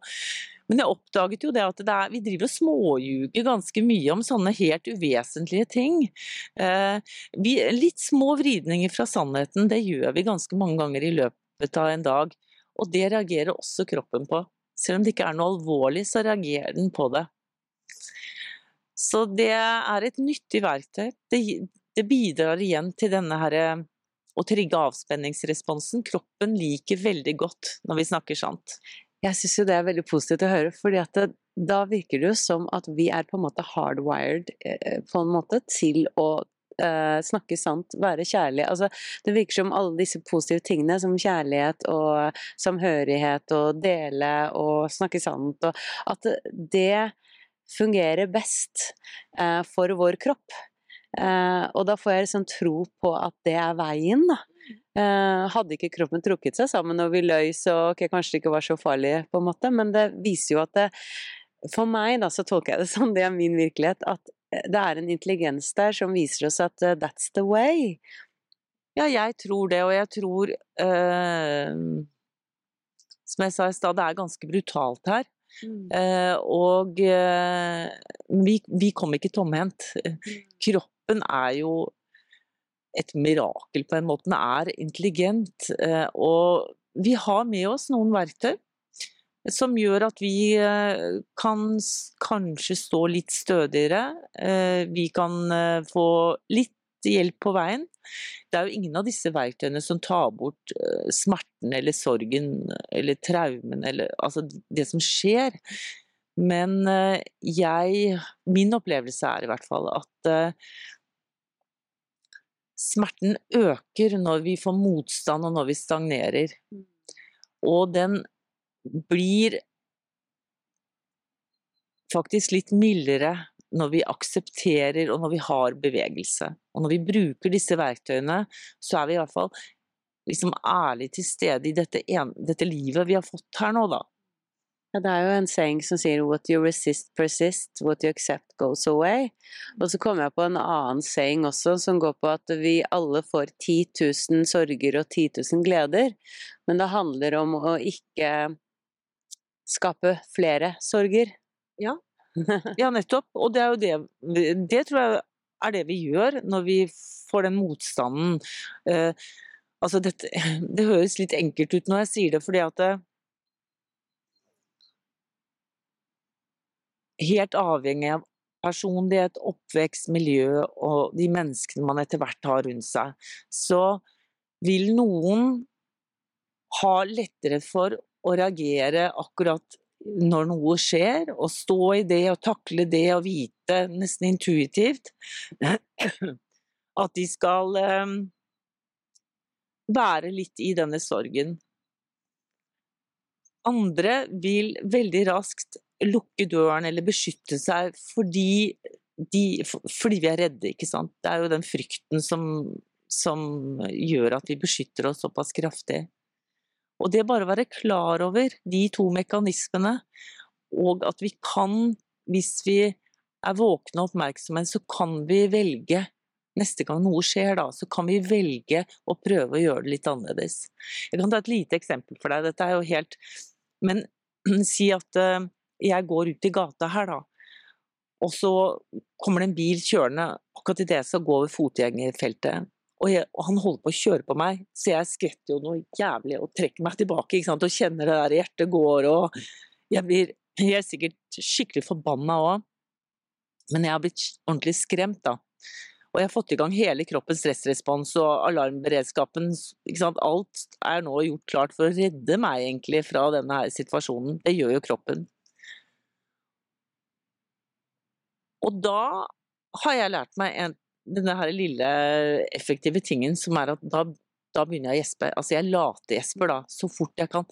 Men jeg oppdaget jo det at det er, vi driver og småljuger ganske mye om sånne helt uvesentlige ting. Eh, vi, litt små vridninger fra sannheten, det gjør vi ganske mange ganger i løpet av en dag. Og det reagerer også kroppen på. Selv om det ikke er noe alvorlig, så reagerer den på det. Så det er et nyttig verktøy. Det, det bidrar igjen til denne her, å trigge avspenningsresponsen. Kroppen liker veldig godt når vi snakker sant. Jeg syns jo det er veldig positivt å høre, fordi at det, da virker det jo som at vi er på en måte hardwired eh, på en måte til å uh, snakke sant, være kjærlig. Altså, det virker som alle disse positive tingene, som kjærlighet og samhørighet og dele og snakke sant, og at det fungerer best uh, for vår kropp. Uh, og da får jeg liksom tro på at det er veien, da. Eh, hadde ikke kroppen trukket seg sammen og vi løy, så ok, kanskje det ikke var så farlig, på en måte, men det viser jo at det, for meg, da, så tolker jeg det sånn, det er min virkelighet, at det er en intelligens der som viser oss at uh, that's the way. Ja, jeg tror det, og jeg tror uh, Som jeg sa i stad, det er ganske brutalt her. Mm. Uh, og vi, vi, kom ikke tomhendt. Mm. Kroppen er jo et mirakel på en måte. Den er intelligent. og vi har med oss noen verktøy som gjør at vi eh, kan kanskje stå litt stødigere. Eh, vi kan eh, få litt hjelp på veien. Det er jo ingen av disse verktøyene som tar bort smerten eller sorgen eller traumen eller altså det som skjer. Men jeg Min opplevelse er i hvert fall at smerten øker når vi får motstand og når vi stagnerer. Mm. Og den blir faktisk litt mildere når vi aksepterer og når vi har bevegelse. Og når vi bruker disse verktøyene, så er vi i hvert fall liksom ærlig til stede i dette, en, dette livet vi har fått her nå, da. Ja, det er jo en saying som sier 'what you resist persist, what you accept goes away'. Og så kommer jeg på en annen saying også, som går på at vi alle får 10 000 sorger og 10 000 gleder, men det handler om å ikke skape flere sorger. Ja. ja, nettopp. Og det er jo det Det tror jeg er det vi gjør når vi får den motstanden. Eh, altså dette, det høres litt enkelt ut når jeg sier det, fordi at Helt avhengig av personlighet, oppvekst, miljø og de menneskene man etter hvert har rundt seg, så vil noen ha lettere for å reagere akkurat når noe skjer, og stå i det og takle det og vite nesten intuitivt at de skal um, være litt i denne sorgen. Andre vil veldig raskt lukke døren eller beskytte seg fordi, de, fordi vi er redde, ikke sant. Det er jo den frykten som, som gjør at vi beskytter oss såpass kraftig. Og det bare å være klar over de to mekanismene, og at vi kan, hvis vi er våkne og oppmerksomme, så kan vi velge Neste gang noe skjer, da, så kan vi velge å prøve å gjøre det litt annerledes. Jeg kan ta et lite eksempel for deg. Dette er jo helt Men si at uh, jeg går ut i gata her, da. Og så kommer det en bil kjørende akkurat idet jeg skal gå over fotgjengerfeltet. Og, jeg, og, han holder på å kjøre på meg, så jeg skvetter jo noe jævlig og trekker meg tilbake ikke sant? og kjenner det der hjertet går og Jeg blir helt sikkert skikkelig forbanna òg, men jeg har blitt ordentlig skremt, da. Og jeg har fått i gang hele kroppens stressrespons og alarmberedskapen. Alt er nå gjort klart for å redde meg egentlig fra denne situasjonen. Det gjør jo kroppen. Og da har jeg lært meg en, denne her lille effektive tingen som er at da, da begynner jeg å gjespe. Altså jeg lategjesper da, så fort jeg kan.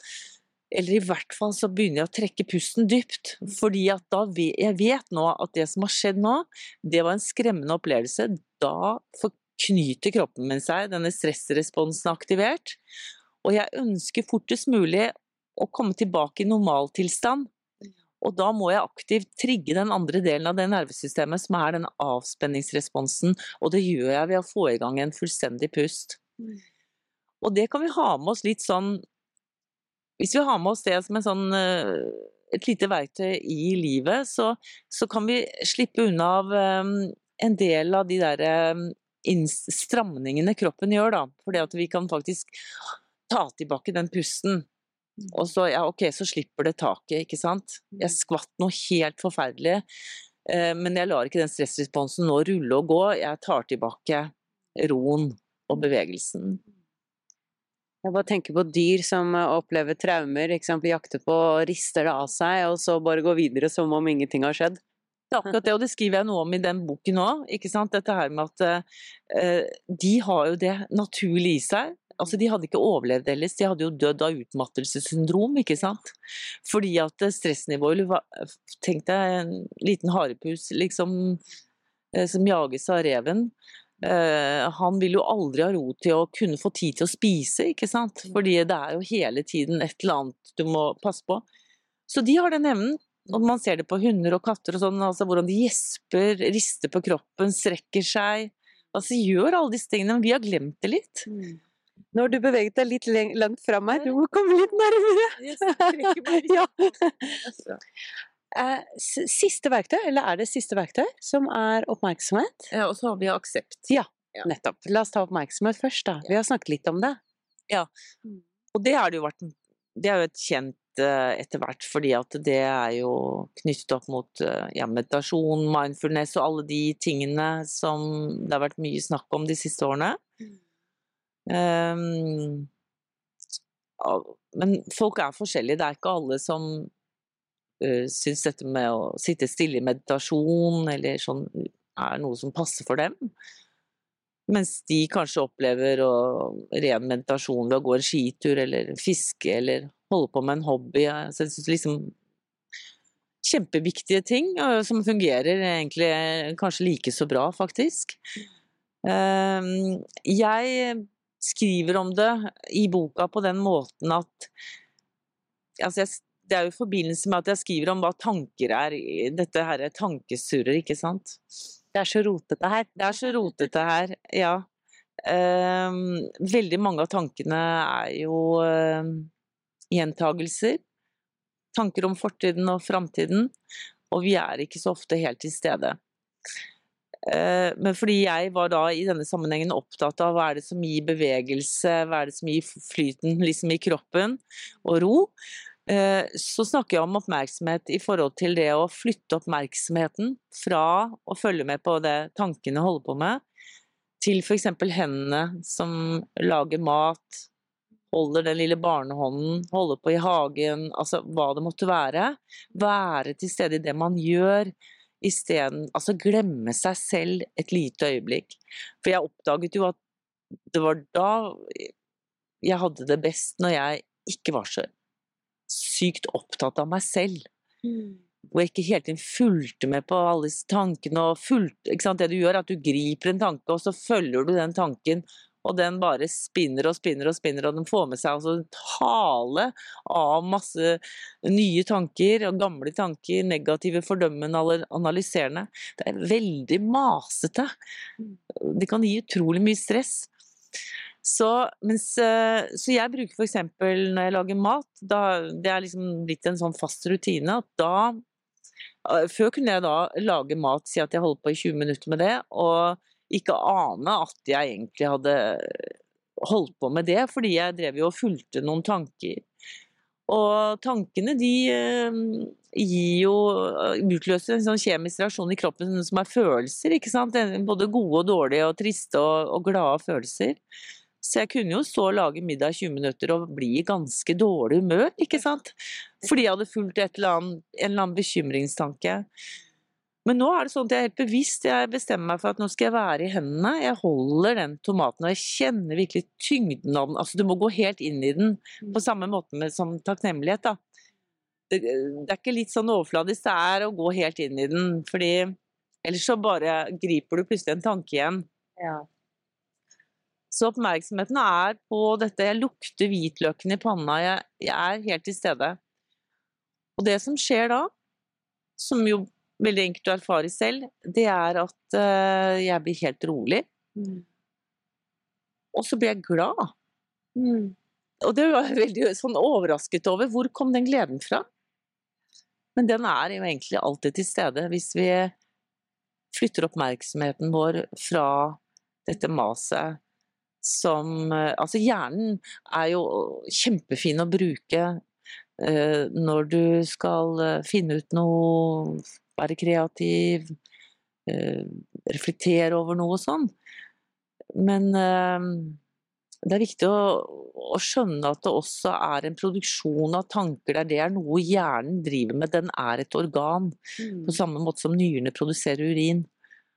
Eller i hvert fall så begynner jeg å trekke pusten dypt. Fordi at da vet, jeg vet nå at det som har skjedd nå, det var en skremmende opplevelse. Da forknyter kroppen min seg, denne stressresponsen er aktivert. Og jeg ønsker fortest mulig å komme tilbake i normaltilstand. Og da må jeg aktivt trigge den andre delen av det nervesystemet, som er den avspenningsresponsen. Og det gjør jeg ved å få i gang en fullstendig pust. Og det kan vi ha med oss litt sånn Hvis vi har med oss det som en sånn, et lite verktøy i livet, så, så kan vi slippe unna av en del av de der stramningene kroppen gjør, da. Fordi at vi kan faktisk ta tilbake den pusten. Og så, ja, ok, så slipper det taket, ikke sant. Jeg skvatt noe helt forferdelig, eh, men jeg lar ikke den stressresponsen nå rulle og gå. Jeg tar tilbake roen og bevegelsen. Jeg bare tenker på dyr som opplever traumer, eksempel jakter på, rister det av seg, og så bare går videre som om ingenting har skjedd. Det er akkurat det, og det skriver jeg noe om i den boken òg. Dette her med at uh, de har jo det naturlig i seg. Altså, de hadde ikke overlevd ellers, de hadde jo dødd av utmattelsessyndrom, ikke sant. Fordi at stressnivået Tenk deg en liten harepus liksom, eh, som jages av reven. Uh, han vil jo aldri ha ro til å kunne få tid til å spise, ikke sant. Fordi det er jo hele tiden et eller annet du må passe på. Så de har den evnen. Og man ser det på hunder og katter og sånn, altså hvordan de gjesper, rister på kroppen, strekker seg. Altså gjør alle disse tingene, men vi har glemt det litt. Mm. Nå har du beveget deg litt langt fra meg, du må komme litt nærmere. ja. Eh, siste verktøy, eller er det siste verktøy, som er oppmerksomhet? Ja, og så har vi aksept. Ja, nettopp. La oss ta oppmerksomhet først, da. Vi har snakket litt om det. Ja, og det har det jo vært Det er jo et kjent eh, etter hvert, fordi at det er jo knyttet opp mot eh, ja, meditasjon, mindfulness og alle de tingene som det har vært mye snakk om de siste årene. Um, men folk er forskjellige. Det er ikke alle som uh, syns dette med å sitte stille i meditasjon eller sånn er noe som passer for dem. Mens de kanskje opplever å, ren meditasjon ved å gå en skitur eller fiske eller holde på med en hobby. Så jeg synes liksom Kjempeviktige ting som fungerer egentlig kanskje like så bra, faktisk. Um, jeg skriver om det i boka på den måten at altså jeg, Det er jo i forbindelse med at jeg skriver om hva tanker er, dette her tankesurrer, ikke sant. Det er så rotete her. Det er så rotete her, ja. Um, veldig mange av tankene er jo uh, gjentagelser. Tanker om fortiden og framtiden. Og vi er ikke så ofte helt til stede. Eh, men fordi jeg var da i denne sammenhengen opptatt av hva er det som gir bevegelse, hva er det som gir flyten liksom i kroppen og ro, eh, så snakker jeg om oppmerksomhet i forhold til det å flytte oppmerksomheten fra å følge med på det tankene holder på med, til f.eks. hendene som lager mat, holder den lille barnehånden, holder på i hagen, altså hva det måtte være. Være til stede i det man gjør isteden Altså glemme seg selv et lite øyeblikk. For jeg oppdaget jo at det var da jeg hadde det best, når jeg ikke var så sykt opptatt av meg selv. Mm. Hvor jeg ikke hele tiden fulgte med på alle disse tankene. og fulgte, Det du gjør, er at du griper en tanke, og så følger du den tanken og den bare spinner og spinner og spinner, og den får med seg altså en hale av masse nye tanker og gamle tanker, negative, fordømmende, analyserende. Det er veldig masete. Det kan gi utrolig mye stress. Så, mens, eh, så jeg bruker f.eks. når jeg lager mat, da, det er liksom blitt en sånn fast rutine at da eh, Før kunne jeg da lage mat, si at jeg holdt på i 20 minutter med det, og ikke ane at jeg egentlig hadde holdt på med det, fordi jeg drev jo og fulgte noen tanker. Og tankene de eh, gir jo eh, utløser en sånn kjemisk reaksjon i kroppen som er følelser, ikke sant. Både gode og dårlige og triste og, og glade følelser. Så jeg kunne jo stå og lage middag i 20 minutter og bli i ganske dårlig humør, ikke sant. Fordi jeg hadde fulgt eller annet, en eller annen bekymringstanke. Men nå er det sånn at jeg er helt bevisst, jeg bestemmer meg for at nå skal jeg være i hendene. Jeg holder den tomaten, og jeg kjenner virkelig tyngden av den. Altså du må gå helt inn i den, på samme måte med, som takknemlighet, da. Det, det er ikke litt sånn overfladisk, det er å gå helt inn i den, fordi ellers så bare griper du plutselig en tanke igjen. Ja. Så oppmerksomheten er på dette. Jeg lukter hvitløken i panna, jeg, jeg er helt til stede. Og det som skjer da, som jo veldig enkelt å erfare selv, det er at uh, jeg blir helt rolig. Mm. Og så blir jeg glad. Mm. Og det var jeg veldig sånn overrasket over. Hvor kom den gleden fra? Men den er jo egentlig alltid til stede hvis vi flytter oppmerksomheten vår fra dette maset som uh, Altså, hjernen er jo kjempefin å bruke uh, når du skal finne ut noe være kreativ, eh, reflektere over noe sånn. Men eh, det er viktig å, å, skjønne at det også er en produksjon av tanker der det er noe hjernen driver med. Den er et organ, mm. på samme måte som nyrene produserer urin.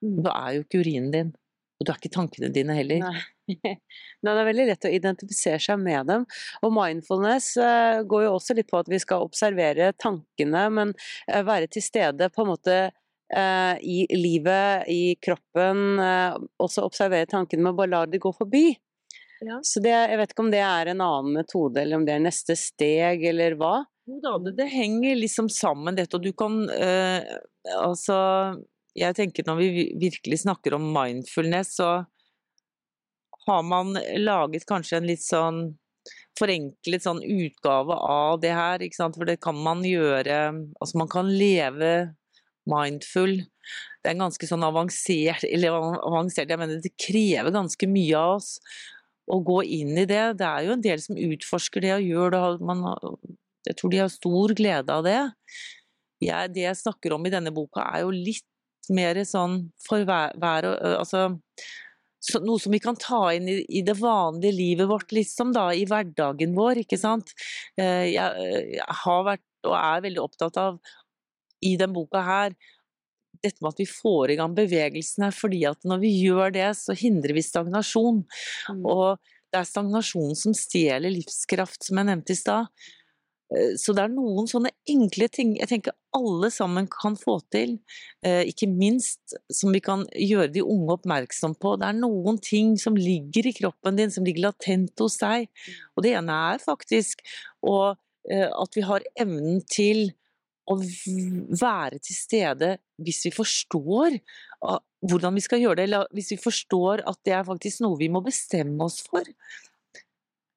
Mm. Du er jo ikke urinen din, og du er ikke tankene dine heller. Nei. Det er veldig lett å identifisere seg med dem. Og mindfulness uh, går jo også litt på at vi skal observere tankene, men uh, være til stede på en måte uh, i livet, i kroppen. også observere tankene, men bare la de gå forbi. Ja. Så det, jeg vet ikke om det er en annen metode, eller om det er neste steg, eller hva? Det, henger liksom sammen, dette, og du kan Altså, jeg tenker når vi virkelig snakker om mindfulness, så har man laget kanskje en litt sånn forenklet sånn utgave av det her, ikke sant? for det kan man gjøre Altså man kan leve mindful. Det er ganske sånn avansert, eller avansert, jeg mener det krever ganske mye av oss å gå inn i det. Det er jo en del som utforsker det og gjør det, man, jeg tror de har stor glede av det. Jeg, det jeg snakker om i denne boka er jo litt mer sånn for hver, hver altså så, noe som vi kan ta inn i, i, det vanlige livet vårt, liksom da, i hverdagen vår, ikke sant. Eh, jeg, jeg har vært og er veldig opptatt av i den boka her dette med at vi får i gang bevegelsene, fordi at når vi gjør det, så hindrer vi stagnasjon. Mm. Og det er stagnasjon som stjeler livskraft, som jeg nevnte i stad. Eh, så det er noen sånne enkle ting jeg tenker alle sammen kan få til, eh, ikke minst som vi kan gjøre de unge oppmerksom på. Det er noen ting som ligger i kroppen din, som ligger latent hos deg. Og det ene er faktisk og, at vi har evnen til å være til stede hvis vi forstår hvordan vi skal gjøre det, eller hvis vi forstår at det er faktisk noe vi må bestemme oss for.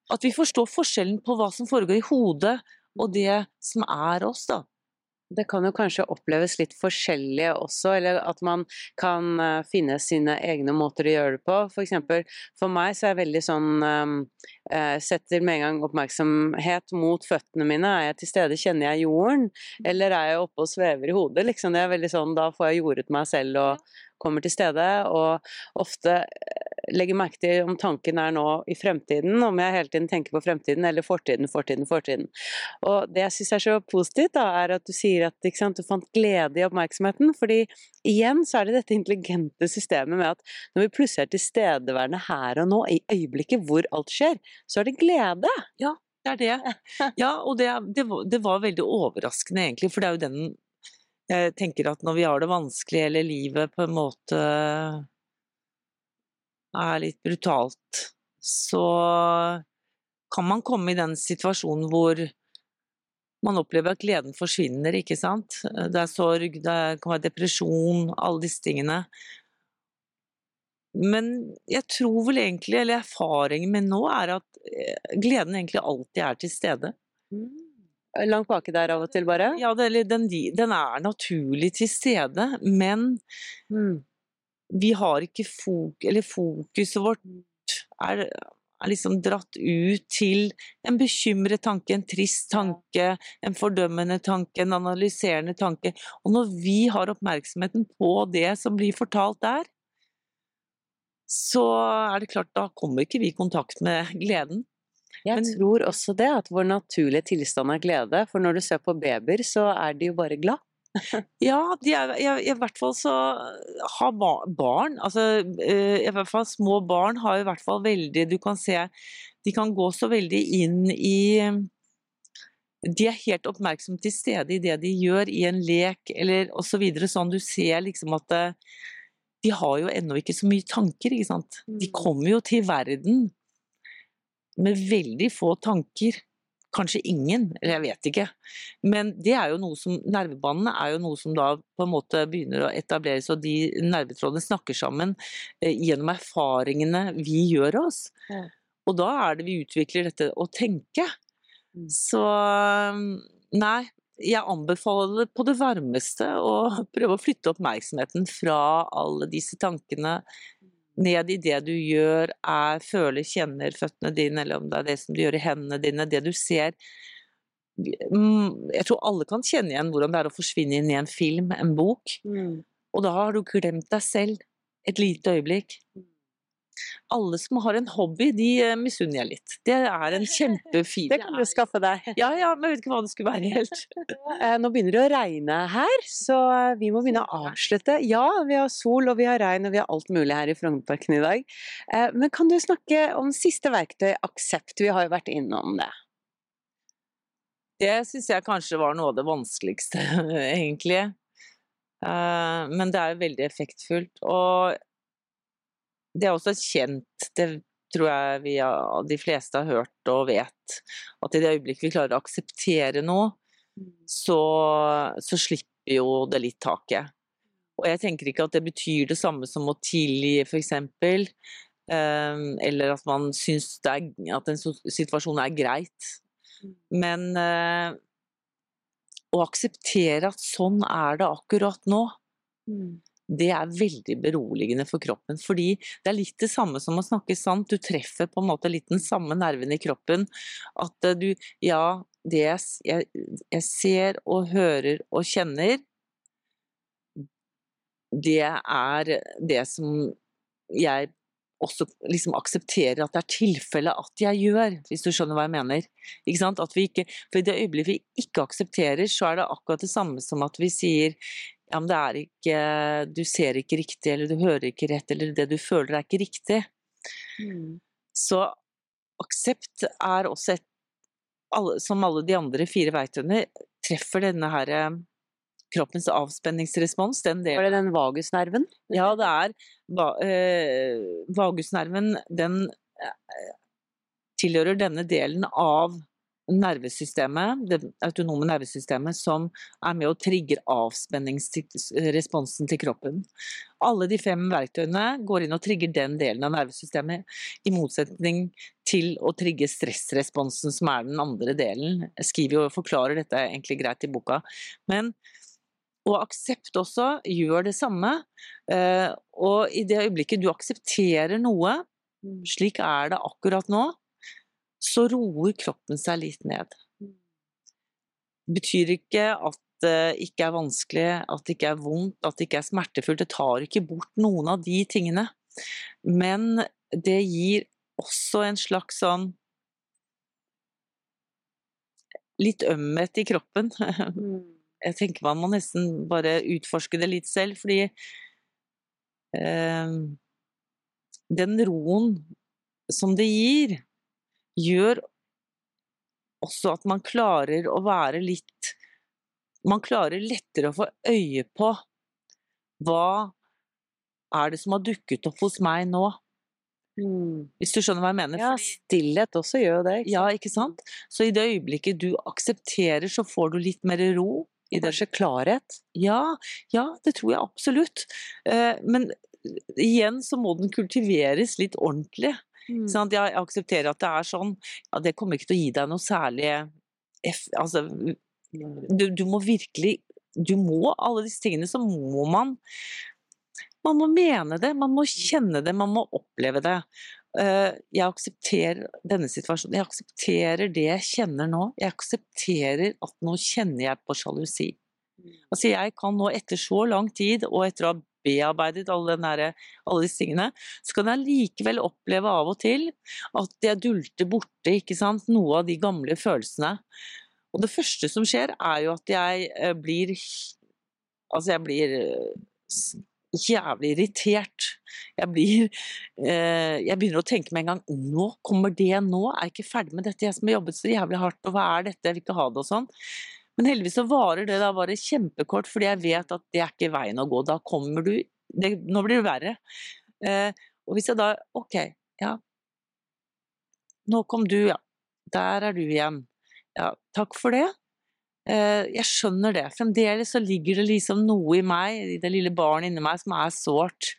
At vi forstår forskjellen på hva som foregår i hodet og det som er oss, da. Det kan jo kanskje oppleves litt forskjellig også, eller at man kan uh, finne sine egne måter å gjøre det på. For eksempel, for meg så er jeg veldig sånn um, uh, Setter med en gang oppmerksomhet mot føttene mine. Er jeg til stede, kjenner jeg jorden? Eller er jeg oppe og svever i hodet? Liksom, det er veldig sånn, da får jeg jordet meg selv og kommer til stede, og ofte legger merke til om tanken er nå i fremtiden, om jeg hele tiden tenker på fremtiden eller fortiden, fortiden, fortiden. Og det jeg syns er så positivt, da, er at du sier at sant, du fant glede i oppmerksomheten. fordi igjen så er det dette intelligente systemet med at når vi plutselig er tilstedeværende her og nå, i øyeblikket hvor alt skjer, så er det glede. Ja, det er det. Ja, og det, det, var, det var veldig overraskende egentlig, for det er jo den jeg tenker at når vi har det vanskelig, eller livet på en måte er litt brutalt, så kan man komme i den situasjonen hvor man opplever at gleden forsvinner, ikke sant. Det er sorg, det kan være depresjon, alle disse tingene. Men jeg tror vel egentlig, eller erfaringen min nå, er at eh, gleden egentlig alltid er til stede. Mm. Langt baki der av og til, bare? Ja, den, den er naturlig til stede, men mm vi har ikke fok eller fokuset vårt er, er, liksom dratt ut til en bekymret tanke, en trist tanke, en fordømmende tanke, en analyserende tanke. Og når vi har oppmerksomheten på det som blir fortalt der, så er det klart, da kommer ikke vi i kontakt med gleden. Jeg Men, tror også det, at vår naturlige tilstand er glede. For når du ser på babyer, så er de jo bare glad. Ja, de er, i, i hvert fall så har barn, altså eh, i hvert fall små barn har i hvert fall veldig Du kan se, de kan gå så veldig inn i De er helt oppmerksomt til stede i det de gjør i en lek eller osv. Så sånn du ser liksom at eh, de har jo ennå ikke så mye tanker, ikke sant. De Mm. kommer jo til verden med veldig få tanker. Kanskje ingen, eller jeg vet ikke. Men det er jo noe som, nervebanene er jo noe som da på en måte begynner å etableres, og de nervetrådene snakker sammen eh, gjennom erfaringene vi gjør oss. Ja. Og da er det vi utvikler dette å tenke. Mm. Så nei, jeg anbefaler på det varmeste å prøve å flytte oppmerksomheten fra alle disse tankene ned i det du gjør, er, føler, kjenner føttene dine, eller om det er det som du gjør i hendene dine, det du ser. Mm, Jeg tror alle kan kjenne igjen hvordan det er å forsvinne inn i en film, en bok, Mm. og da har du glemt deg selv et lite øyeblikk. Alle som har en hobby, de eh, misunner jeg litt. Det er en kjempefin Det kan du skaffe deg. Ja, ja, men jeg vet ikke hva det skulle være helt. Eh, Nå begynner det å regne her, så vi må begynne å avslutte. Ja, vi har sol og vi har regn og vi har alt mulig her i Frognerparken i dag. Eh, Men kan du snakke om siste verktøy, aksept? Vi har jo vært innom det. Det syns jeg kanskje var noe av det vanskeligste, egentlig. Eh, Men det er jo veldig effektfullt. Og det er også kjent, det tror jeg vi har- de fleste har hørt og vet, at i det øyeblikket vi klarer å akseptere noe, så, så slipper jo det litt taket. Og jeg tenker ikke at det betyr det samme som å tilgi, f.eks. Eller at man syns er, at en situasjon er greit. Men eh, å akseptere at sånn er det akkurat nå, det er veldig beroligende for kroppen. Fordi det er litt det samme som å snakke sant. Du treffer på en måte litt den samme nerven i kroppen. At eh, du Ja, det jeg, jeg, ser og hører og kjenner, det er det som jeg også liksom aksepterer at det er tilfellet at jeg gjør, hvis du skjønner hva jeg mener. Ikke sant? At vi ikke, for i det øyeblikket vi ikke aksepterer, så er det akkurat det samme som at vi sier ja, men det er ikke Du ser ikke riktig, eller du hører ikke rett, eller det du føler er ikke riktig. Så aksept er også et alle, Som alle de andre fire verktøyene treffer denne her eh, kroppens avspenningsrespons, den delen. Var det den vagusnerven? Ja, det er va, eh, Vagusnerven, den eh, tilhører denne delen av nervesystemet, det autonome nervesystemet, som er med og trigger avspenningsresponsen til kroppen. Alle de fem verktøyene går inn og trigger den delen av nervesystemet, i motsetning til å trigge stressresponsen, som er den andre delen. Jeg skriver og forklarer dette egentlig greit i boka. Men og aksept også gjør det samme. Eh, og i det øyeblikket du aksepterer noe, slik er det akkurat nå, så roer kroppen seg litt ned. Det betyr ikke at det ikke er vanskelig, at det ikke er vondt, at det ikke er smertefullt. Det tar ikke bort noen av de tingene. Men det gir også en slags sånn Litt ømhet i kroppen. jeg tenker man må nesten bare utforske det litt selv, fordi eh, den roen som det gir, gjør også at man klarer å være litt Man klarer lettere å få øye på hva er det som har dukket opp hos meg nå, hvis du skjønner hva jeg mener? Ja, stillhet også gjør jo det. ikke ja, ikke sant? Så i det øyeblikket du aksepterer, så får du litt mer ro. I det Kanskje klarhet? Ja, ja, det tror jeg absolutt. Eh, Men igjen så må den kultiveres litt ordentlig. Ikke at Jeg aksepterer at det er sånn. Ja, det kommer ikke til å gi deg noe særlig Altså, du, du må virkelig Du må alle disse tingene, så må man Man må mene det, man må kjenne det, man må oppleve det. Eh, Jeg aksepterer denne situasjonen. Jeg aksepterer det jeg kjenner nå. Jeg aksepterer at nå kjenner jeg på sjalusi. Altså jeg kan nå etter så lang tid, og etter å ha bearbeidet alle, der, alle disse tingene, så kan jeg likevel oppleve av og til at jeg dulter borte ikke sant? noe av de gamle følelsene. Og det første som skjer, er jo at jeg eh, blir Altså, jeg blir eh, jævlig irritert. Jeg blir eh, Jeg begynner å tenke med en gang Nå kommer det nå? Er jeg ikke ferdig med dette? Jeg som har jobbet så jævlig hardt, og hva er dette? Jeg vil ikke ha det og sånn. Men heldigvis så varer det da bare kjempekort, fordi jeg vet at det er ikke veien å gå. Da kommer du det, Nå blir det verre. Eh, og hvis jeg da Ok, ja. Nå kom du, ja. Der er du igjen. Ja, takk for det. Eh, jeg skjønner det. Fremdeles så ligger det liksom noe i meg, i det lille barnet inni meg, som er sårt.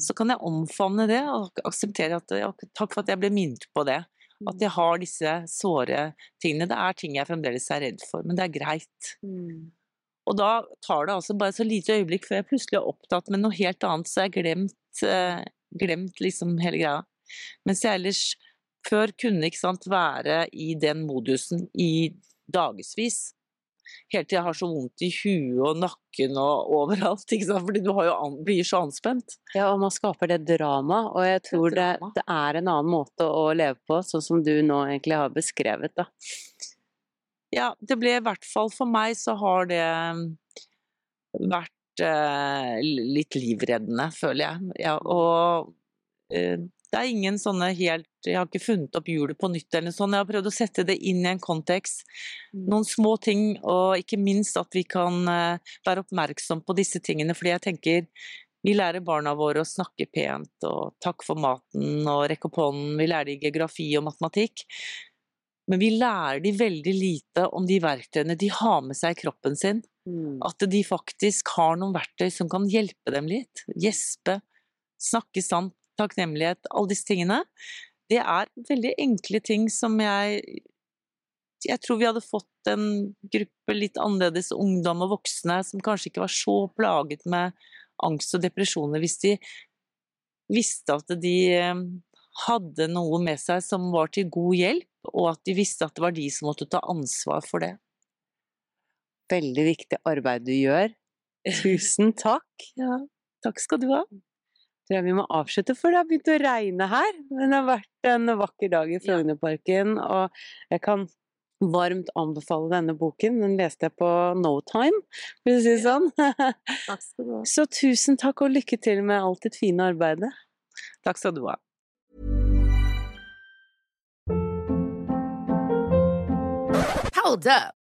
Så kan jeg omfavne det og akseptere at takk for at jeg ble minnet på det. At jeg har disse såre tingene. Det er ting jeg fremdeles er redd for, men det er greit. Og da tar det altså bare så lite øyeblikk før jeg plutselig er opptatt med noe helt annet, så jeg har glemt, eh, glemt liksom hele greia. Mens jeg ellers før kunne sant, være i den modusen i dagevis. Helt til jeg har så vondt i huet og nakken og overalt, ikke sant? fordi du har jo an blir så anspent. Ja, og man skaper det drama, og jeg tror det, det er en annen måte å leve på, sånn som du nå egentlig har beskrevet, da. Ja, det ble i hvert fall for meg så har det vært eh, litt livreddende, føler jeg. Ja, og eh, det er ingen sånne helt Jeg har ikke funnet opp hjulet på nytt eller noe sånt. Jeg har prøvd å sette det inn i en kontekst. Noen små ting, og ikke minst at vi kan eh, være oppmerksom på disse tingene, fordi jeg tenker vi lærer barna våre å snakke pent og takk for maten og rekke opp hånden. Vi lærer de geografi og matematikk. Men vi lærer de veldig lite om de verktøyene de har med seg i kroppen sin. At de faktisk har noen verktøy som kan hjelpe dem litt. Gjespe, snakke sant, takknemlighet, alle disse tingene. Det er veldig enkle ting som jeg Jeg tror vi hadde fått en gruppe litt annerledes ungdom og voksne som kanskje ikke var så plaget med angst og depresjoner hvis de visste at de eh, hadde noe med seg som var til god hjelp, og at de visste at det var de som måtte ta ansvar for det. Veldig viktig arbeid du gjør. Tusen takk. Ja, takk skal du ha. Tror jeg vi må avslutte, for det har begynt å regne her. Men det har vært en vakker dag i Frognerparken, og jeg kan varmt anbefale denne boken. Den leste jeg på no time, for å si det sånn. Takk skal du ha. Så tusen takk, og lykke til med alt ditt fine arbeidet. Takk skal du ha. Hold up.